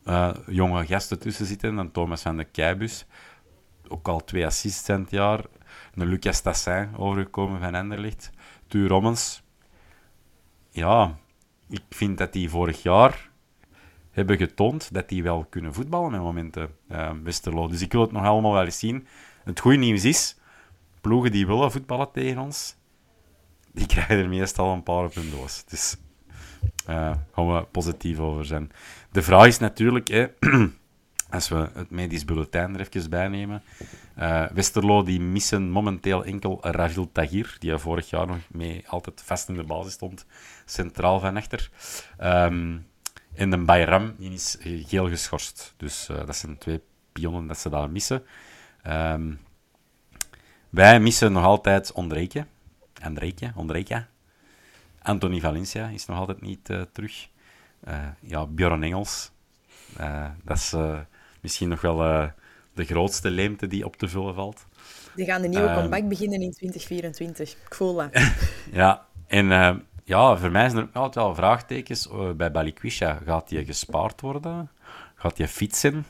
uh, jonge gasten tussen zitten. Dan Thomas van de Keibus. Ook al twee het jaar. Een Lucas Tassin overgekomen van Enderlicht. Tuur Rommens. Ja, ik vind dat die vorig jaar hebben getoond dat die wel kunnen voetballen met momenten, uh, Westerlo. Dus ik wil het nog allemaal wel eens zien. Het goede nieuws is, ploegen die willen voetballen tegen ons, die (laughs) krijgen er meestal een paar op hun doos. Dus uh, gaan we positief over zijn. De vraag is natuurlijk, hè, (clears throat) als we het medisch bulletin er even bij nemen, uh, Westerlo die missen momenteel enkel Ravil Tagir, die vorig jaar nog mee altijd vast in de basis stond, centraal van achter. Um, en de Bayram die is geel geschorst. Dus uh, dat zijn twee pionnen dat ze daar missen. Um, wij missen nog altijd Ondreke. Andreke, Ondreke. Anthony Valencia is nog altijd niet uh, terug. Uh, ja, Björn Engels. Uh, dat is misschien nog wel de de grootste leemte die op te vullen valt. Die gaan de nieuwe um, comeback beginnen in 2024. Ik voel dat. (laughs) ja, en ja, voor mij zijn er altijd wel vraagtekens bij Balikwisha. Gaat die gespaard worden? Gaat die fietsen?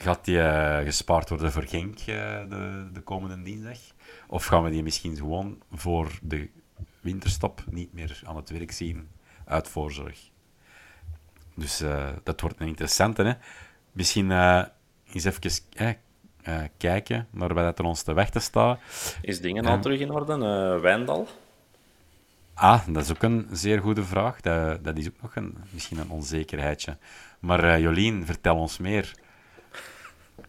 Gaat die uh, gespaard worden voor Genk de, de komende dinsdag? Of gaan we die misschien gewoon voor de winterstop niet meer aan het werk zien uit voorzorg? Dus dat wordt een interessante. Hè? Misschien eens even kijken naar wat er ons te wachten staat. Is dingen al terug in orde? Wijndal? Ah, dat is ook een zeer goede vraag. Dat, dat is ook nog een, misschien een onzekerheidje. Maar Jolien, vertel ons meer.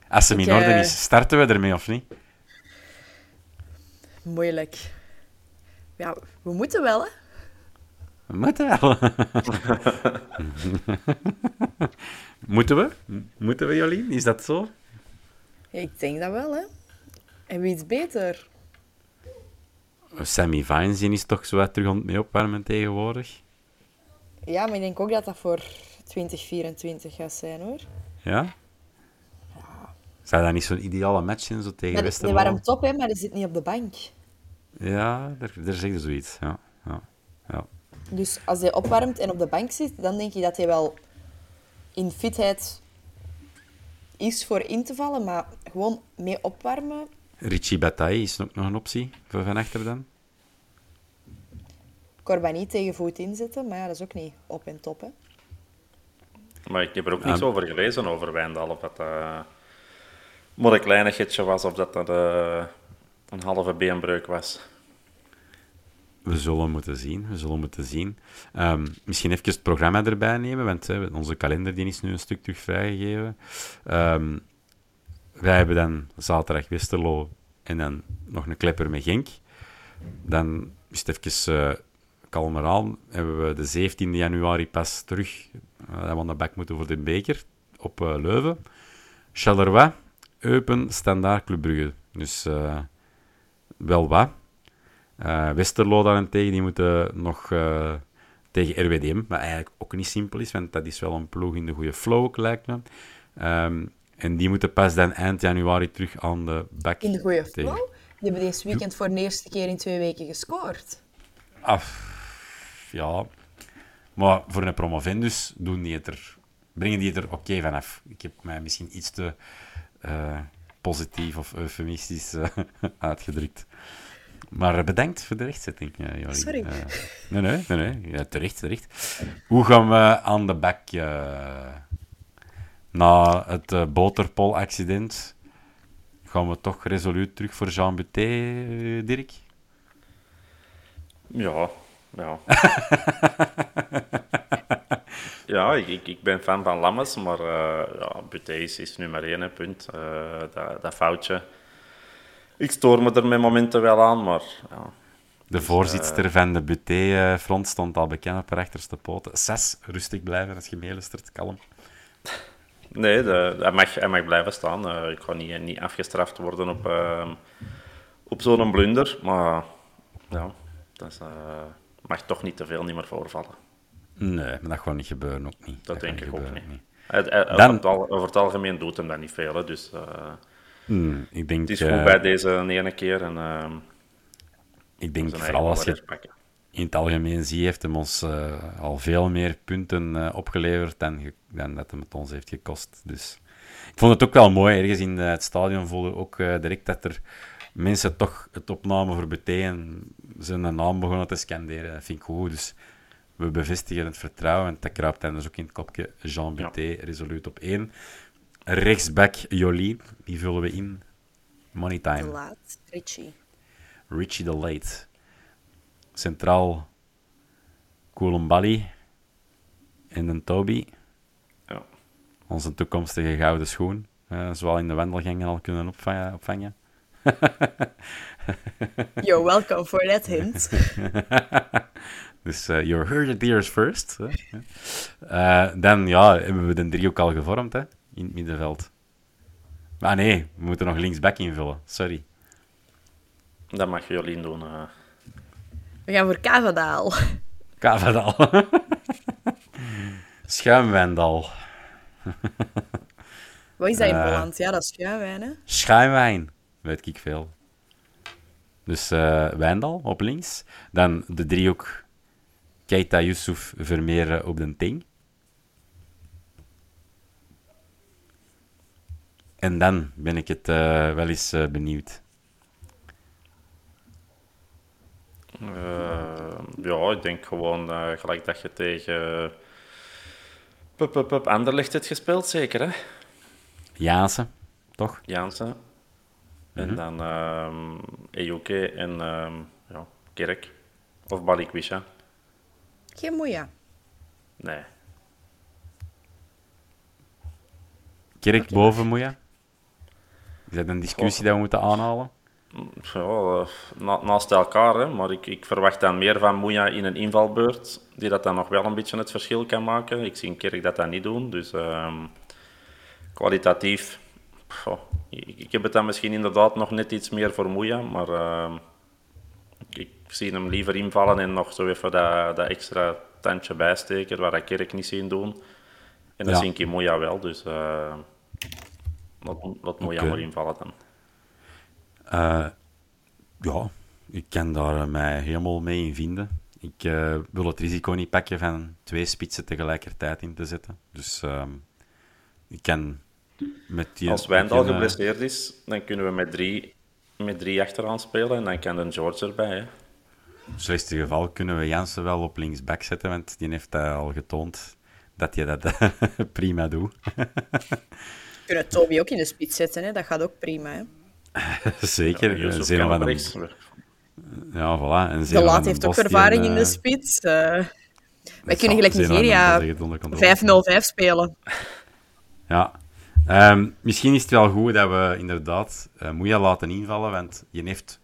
Als ze in orde is, starten we ermee of niet? Moeilijk. Ja, we moeten wel, hè? We moeten wel. (laughs) moeten we? Moeten we, Jolien? Is dat zo? Ja, ik denk dat wel, hè. En wie is beter? Sammy Vines is toch zo wat terug aan het mee opwarmen tegenwoordig. Ja, maar ik denk ook dat dat voor 2024 gaat zijn, hoor. Ja? Ja. Zou dat niet zo'n ideale match zijn, zo tegen Westerlo? Nee, waarom top, hè, maar hij zit niet op de bank. Ja, daar, daar zeg je zoiets, ja. ja. ja. Dus als hij opwarmt en op de bank zit, dan denk je dat hij wel in fitheid is voor in te vallen, maar gewoon mee opwarmen. Richie Bataille is ook nog een optie voor van achter dan? Corbani tegen voet inzetten, maar ja, dat is ook niet op en top. Hè. Maar ik heb er ook niets over gelezen, over Wijndal. Of dat uh, maar een kleinigheidje was, of dat dat uh, een halve beenbreuk was. We zullen moeten zien. We zullen moeten zien. Um, misschien even het programma erbij nemen, want onze kalender die is nu een stuk terug vrijgegeven. Um, wij hebben dan zaterdag Westerlo en dan nog een klepper met Genk. Dan is het even uh, kalmer aan. Hebben we de 17 januari pas terug uh, dat we aan de bak moeten voor de beker op Leuven. Charleroi, Eupen, Standaard, Club Brugge. Dus uh, wel wat. Uh, Westerlo daarentegen, die moeten nog uh, tegen RWDM, wat eigenlijk ook niet simpel is, want dat is wel een ploeg in de goede flow, lijkt me. Um, en die moeten pas dan eind januari terug aan de bak. In de goede flow? Die hebben deze weekend voor de eerste keer in twee weken gescoord. Af, ja. Maar voor een promovendus doen die het er, brengen die het er oké okay vanaf. Ik heb mij misschien iets te uh, positief of eufemistisch (laughs) uitgedrukt. Maar bedankt voor de rechtzetting, ja, Sorry. Uh, nee, nee, nee, nee. Ja, terecht, terecht. Hoe gaan we aan de bak uh, na het uh, boterpol-accident? Gaan we toch resoluut terug voor Jean Buté, Dirk? Ja, ja. (laughs) ja, ik, ik, ben fan van Lammes, maar ja, Buté is, is nummer één, punt. dat, dat foutje ik stoor me er met momenten wel aan, maar... Ja. De voorzitter uh... van de Buté-front stond al bekend op haar achterste poten. Zes, rustig blijven als je meelustert, kalm. Nee, de, hij, mag, hij mag blijven staan. Uh, ik ga niet, niet afgestraft worden op, uh, op zo'n blunder, maar ja, dat is, mag toch niet te veel niet meer voorvallen. Nee, maar dat gaat niet gebeuren, ook niet. Dat, dat denk ik ook niet. niet. Hij, hij, Dan... over, het algemeen doet hem dat niet veel, hè, dus... Hmm, ik denk, het is goed uh, bij deze ene keer. En, uh, ik denk vooral als je in het algemeen ziet, heeft hem ons uh, al veel meer punten opgeleverd dan, dan dat hem het ons heeft gekost. Dus ik vond het ook wel mooi. Ergens in het stadion voelde ook direct dat er mensen toch het opnamen voor Beteen zijn naam begonnen te scanderen. Dat vind ik goed. Dus we bevestigen het vertrouwen. En dat kruipt dan dus ook in het kopje Jean Buté, ja. resoluut op één. Rechtsback Jolien, die vullen we in. Money time. De laat, Richie. Richie de Late. Centraal Koulibaly en een Toby. Ja. Onze toekomstige gouden schoen. Uh, zowel in de wandelgangen al kunnen opvangen. opvangen. (laughs) You're welcome for that hint. (laughs) dus uh, you heard it here first. Uh, dan ja, hebben we de drie ook al gevormd. Hè? in het middenveld. Maar nee, we moeten nog linksback invullen. Sorry. Dat mag Jolien doen. Uh. We gaan voor Kavadaal. Kavadaal. (laughs) (laughs) Schuimwendal. Wat is dat in Holland? Ja, dat is schuimwijn, hè? Schuimwijn, weet ik veel. Dus uh, Wijndal op links. Dan de driehoek Keita Yusuf Vermeer op de ting. En dan ben ik het uh, wel eens uh, benieuwd. Uh, ja, ik denk gewoon gelijk dat je tegen pup, pup, pup, Anderlecht hebt gespeeld, zeker hè? Jaanse, toch? Jaanse. En mm -hmm. dan um, Ejuke en um, ja, Kerk. Of Balikwisha. Geen? Nee. Kerk okay. boven Moeja? Is dat een discussie dat we moeten aanhalen? Ja, na, naast elkaar, hè. maar ik, ik verwacht dan meer van Moeja in een invalbeurt, die dat dan nog wel een beetje het verschil kan maken. Ik zie een Kerk dat dat niet doen, dus um, kwalitatief... Oh, ik, ik, heb het dan misschien inderdaad nog net iets meer voor Moeja, maar uh, ik zie hem liever invallen en nog zo even dat, dat extra tandje bijsteken, waar ik Kerk niet zien doen. En dan ja. zie ik in Moeja wel, dus... Uh, Laat, laat Moeja okay. maar invallen dan. Uh, ja, ik kan daar mij helemaal mee in vinden. Ik uh, wil het risico niet pakken van twee spitsen tegelijkertijd in te zetten. Dus uh, ik kan met die... Als Wijndal geblesseerd is, dan kunnen we met drie, met drie achteraan spelen en dan kan een George erbij. Hè. In het slechtste geval kunnen we Jansen wel op linksback zetten, want die heeft al getoond dat hij dat (laughs) prima doet. kunnen Toby ook in de spits zetten, hè? dat gaat ook prima. Hè? (laughs) Zeker. Ja, Zeno van rechts. Ja, voilà. En de Laat heeft ook ervaring in de spits. Uh, wij kunnen gelijk Nigeria 5-0-5 spelen. Ja. Um, misschien is het wel goed dat we inderdaad uh, Moeja laten invallen, want je heeft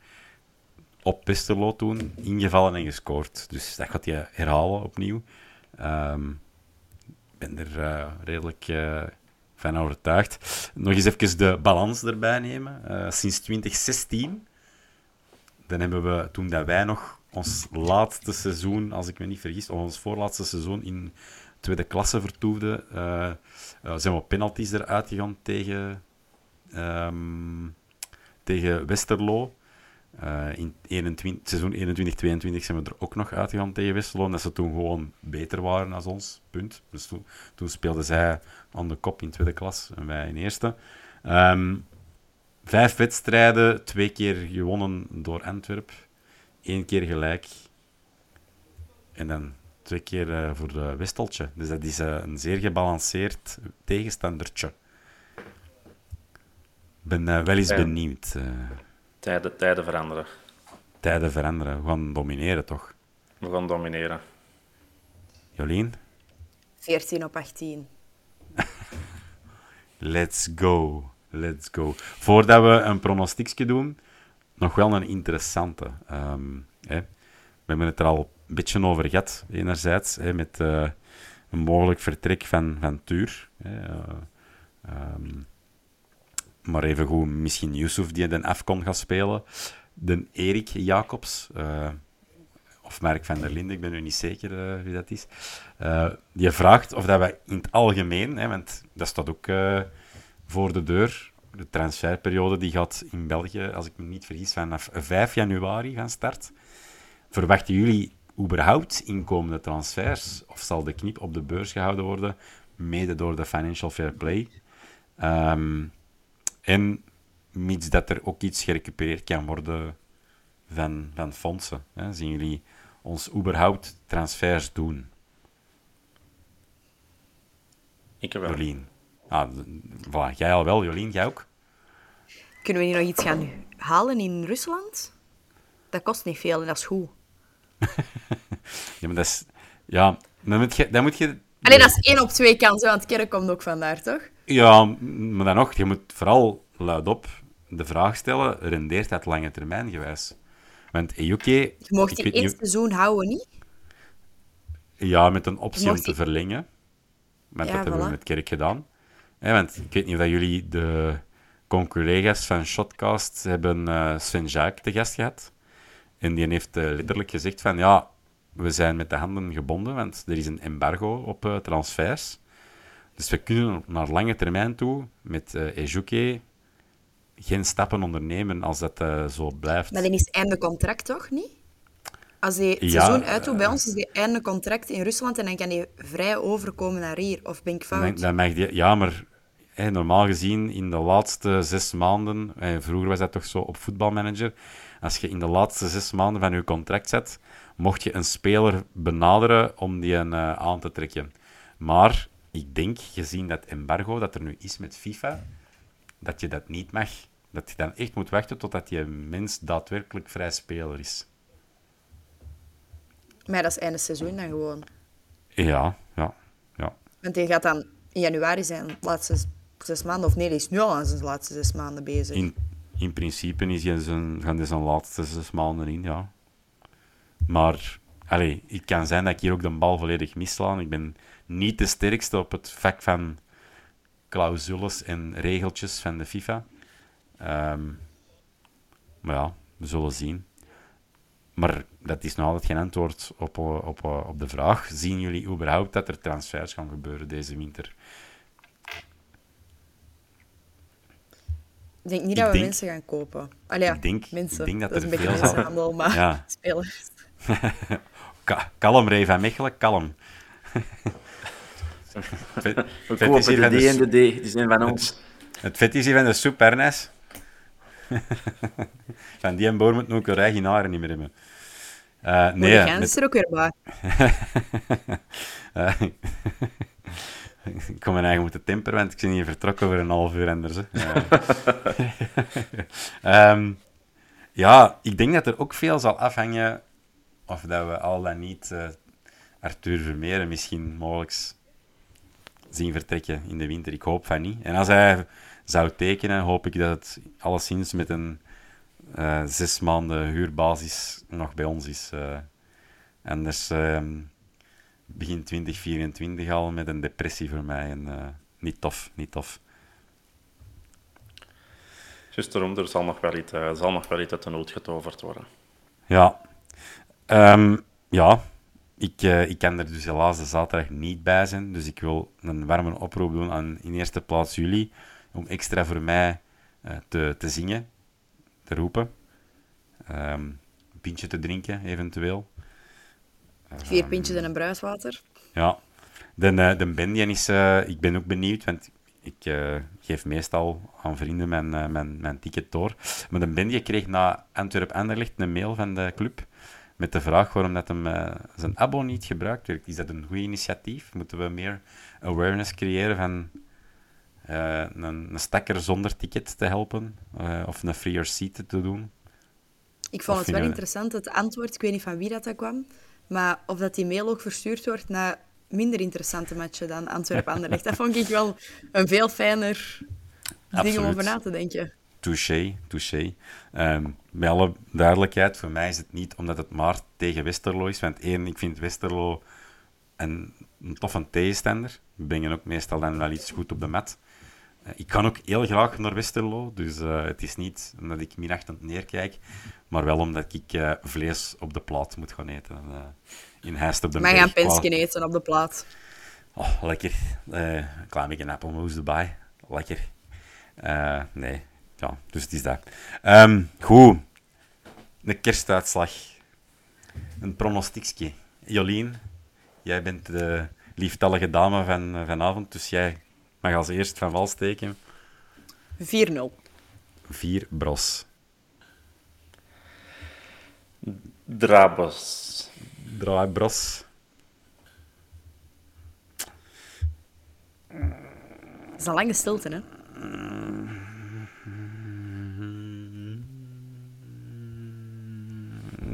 op Pisterlo toen ingevallen en gescoord. Dus dat gaat hij herhalen opnieuw. Um, ik ben er uh, redelijk uh, van overtuigd. Nog eens even de balans erbij nemen. Sinds 2016, dan hebben we, toen dat wij nog ons laatste seizoen, als ik me niet vergis, of ons voorlaatste seizoen in tweede klasse vertoefden, uh, zijn we penalties eruit gegaan tegen, um, tegen Westerlo. Uh, in 21, seizoen 21-22 zijn we er ook nog uitgegaan tegen Westerlo. Dat ze toen gewoon beter waren dan ons. Punt. Dus toen, toen speelden zij aan de kop in tweede klas en wij in eerste. Um, vijf wedstrijden, twee keer gewonnen door Antwerp. één keer gelijk. En dan twee keer uh, voor de Westeltje. Dus dat is uh, een zeer gebalanceerd tegenstandertje. Ik ben uh, wel eens ja. benieuwd. Tijden, tijden veranderen. Tijden veranderen. We gaan domineren, toch? We gaan domineren. Jolien? 14 op 18. (laughs) Let's go. Let's go. Voordat we een pronostiekje doen, nog wel een interessante. Um, hè. We hebben het er al een beetje over gehad, enerzijds, hè, met uh, een mogelijk vertrek van, van Tuur. Hè, um, maar even goed, misschien Yusuf die de Afcon gaat spelen. De Erik Jacobs, uh, of Mark van der Linde, ik ben nu niet zeker wie dat is. Die vraagt of dat wij in het algemeen, hè, want dat staat ook voor de deur, de transferperiode die gaat in België, als ik me niet vergis, vanaf 5 januari van start. Verwachten jullie überhaupt inkomende transfers? Of zal de knip op de beurs gehouden worden, mede door de Financial Fair Play? Um, en mits dat er ook iets gerecupereerd kan worden van, van fondsen. Hè? Zien jullie ons überhaupt transfers doen? Ik wel. Jolien. Ah, voilà. Jij al wel, Jolien, jij ook? Kunnen we hier nog iets gaan halen in Rusland? Dat kost niet veel en dat is goed. (laughs) ja, maar dat is... Ja, dan moet je... Dan moet je Alleen dat is één op twee kansen, want kerk komt ook vandaar, toch? Ja, maar dan nog, je moet vooral luidop de vraag stellen, rendeert dat lange termijn gewijs? Want EUK... Je mocht die één seizoen houden, niet? Ja, met een optie om te verlengen. Want ja, dat hebben we met Kerk gedaan. want ik weet niet of jullie de conculega's van Shotcast hebben uh, Sven Jaak te gast gehad. En die heeft uh, letterlijk gezegd van, ja, we zijn met de handen gebonden, want er is een embargo op uh, transfers. Dus we kunnen naar lange termijn toe met uh, Ejuke geen stappen ondernemen als dat uh, zo blijft. Maar dan is einde contract toch niet? Als hij het seizoen uitdoet bij ons, is hij einde contract in Rusland en dan kan hij vrij overkomen naar hier. Of ben ik fout? Dan, dan mag die, ja, maar normaal gezien in de laatste zes maanden, vroeger was dat toch zo op voetbalmanager, als je in de laatste zes maanden van je contract zet, mocht je een speler benaderen om die een, uh, aan te trekken. Maar ik denk, gezien dat embargo dat er nu is met FIFA, dat je dat niet mag. Dat je dan echt moet wachten totdat die mens daadwerkelijk vrij speler is. Maar dat is einde seizoen dan gewoon. Ja, ja, ja. Want hij gaat dan in januari zijn laatste zes maanden, of nee, hij is nu al aan zijn laatste zes maanden bezig. In, in principe is hij zijn, gaan zijn laatste zes maanden in, ja. Maar allez, het kan zijn dat ik hier ook de bal volledig misslaan. Ik ben niet de sterkste op het vak van clausules en regeltjes van de FIFA. Ehm, maar ja, we zullen zien. Maar dat is nog altijd geen antwoord op, op, op de vraag. Zien jullie überhaupt dat er transfers gaan gebeuren deze winter? Ik denk niet dat we mensen gaan kopen. Allee, ik denk, mensen. Ik denk dat, dat er is een beetje handel, maar ja. (laughs) spelers. (laughs) kalm, Ray van Mechelen, kalm. (laughs) we kopen de D en de D, die zijn van ons. Het vet is hier van de soep, Ernest. van die en boor moet ook een haren niet meer hebben. Uh, nee, oh, met... er ook weer bij. uh, (laughs) ik kom mijn eigen moeten want ik ben hier vertrokken over een half uur anders. (laughs) um, (laughs) ja, ik denk dat er ook veel zal afhangen of dat we al dan niet uh, Arthur Vermeeren misschien mogelijk zien vertrekken in de winter. Ik hoop van niet. En als hij zou tekenen, hoop ik dat het alleszins met een uh, zes maanden huurbasis nog bij ons is. Uh, anders uh, begin 2024 al met een depressie voor mij. En, uh, niet tof, niet tof. Juist daarom, er zal nog wel iets, uh, zal nog wel iets uit de nood getoverd worden. Ja. Um, ja, ik, uh, ik kan er dus helaas de zaterdag niet bij zijn. Dus ik wil een warme oproep doen aan in eerste plaats jullie. Om extra voor mij te, te zingen, te roepen. Um, een pintje te drinken, eventueel. Vier um, pintjes en een bruiswater. Ja. De, uh, de is... Uh, ik ben ook benieuwd, want ik uh, geef meestal aan vrienden mijn, mijn, mijn ticket door. Maar de band kreeg na Antwerp-Anderlecht een mail van de club met de vraag waarom dat hem zijn abo niet gebruikt werd. Is dat een goed initiatief? Moeten we meer awareness creëren van een, een stakker zonder ticket te helpen? of een freer seat te doen? Ik vond het wel interessant, het antwoord, ik weet niet van wie dat, dat kwam, maar of dat die mail ook verstuurd wordt naar minder interessante matchen dan Antwerpen-Anderlecht. dat vond ik wel een veel fijner ding om over na te denken. Touché, touché. Um, bij alle duidelijkheid, voor mij is het niet omdat het maar tegen Westerlo is. Want één, ik vind Westerlo een, een toffe tegenstander. Brengen ook meestal dan wel iets goed op de mat. Uh, ik kan ook heel graag naar Westerlo, dus uh, het is niet omdat ik minachtend neerkijk, maar wel omdat ik uh, vlees op de plaat moet gaan eten. in Heist op de Maar gaan pensje eten op de plaat. Oh, lekker. een klein beetje appelmoes erbij. Lekker. nee, ja, dus het is dat. Um, goed. Een kerstuitslag. Een pronostiekje. Jolien, jij bent de lieftallige dame van vanavond, dus jij mag als eerst van wal steken. 4-0. 4 Bros. Drabos. Drabos. Dat is een lange stilte, hè?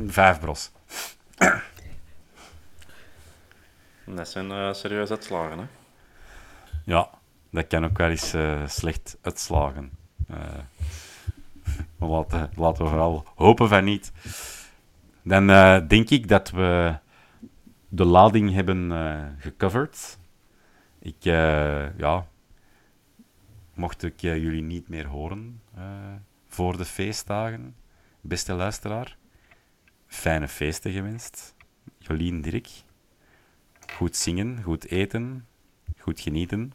Vijf Bros. Dat zijn uh, serieuze uitslagen, hè? Ja, dat kan ook wel eens uh, slecht uitslagen. (laughs) Uh, laten, laten we vooral hopen van niet. Dan uh, denk ik dat we de lading hebben gecoverd. Ik, ja, mocht ik jullie niet meer horen voor de feestdagen, beste luisteraar, fijne feesten gewenst. Jolien Dirk, goed zingen, goed eten, goed genieten.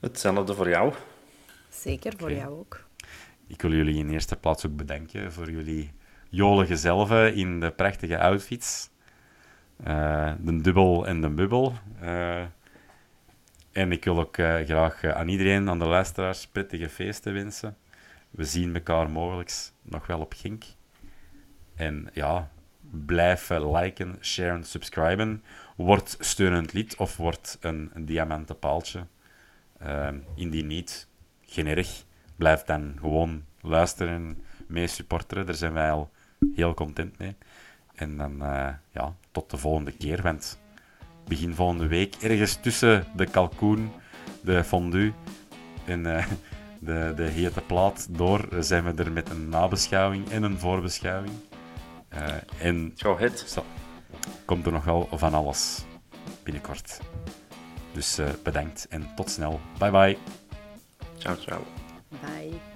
Hetzelfde voor jou. Zeker, voor jou ook. Ik wil jullie in eerste plaats ook bedanken voor jullie jolige zelven in de prachtige outfits. Uh, de dubbel en de bubbel. Uh, en ik wil ook uh, graag aan iedereen, aan de luisteraars, prettige feesten wensen. We zien elkaar mogelijk nog wel op Gink. En ja, blijf liken, sharen, subscriben. Word steunend lid of word een, een diamanten paaltje. indien niet, geen erg. Blijf dan gewoon luisteren, mee supporteren. Daar zijn wij al heel content mee. En dan uh, ja, tot de volgende keer. Want begin volgende week, ergens tussen de kalkoen, de fondue en uh, de, de hete plaat door, zijn we er met een nabeschouwing en een voorbeschouwing. Uh, en Go ahead. komt er nog wel van alles binnenkort. Dus bedankt en tot snel. Bye bye. Ciao, ciao. Bye.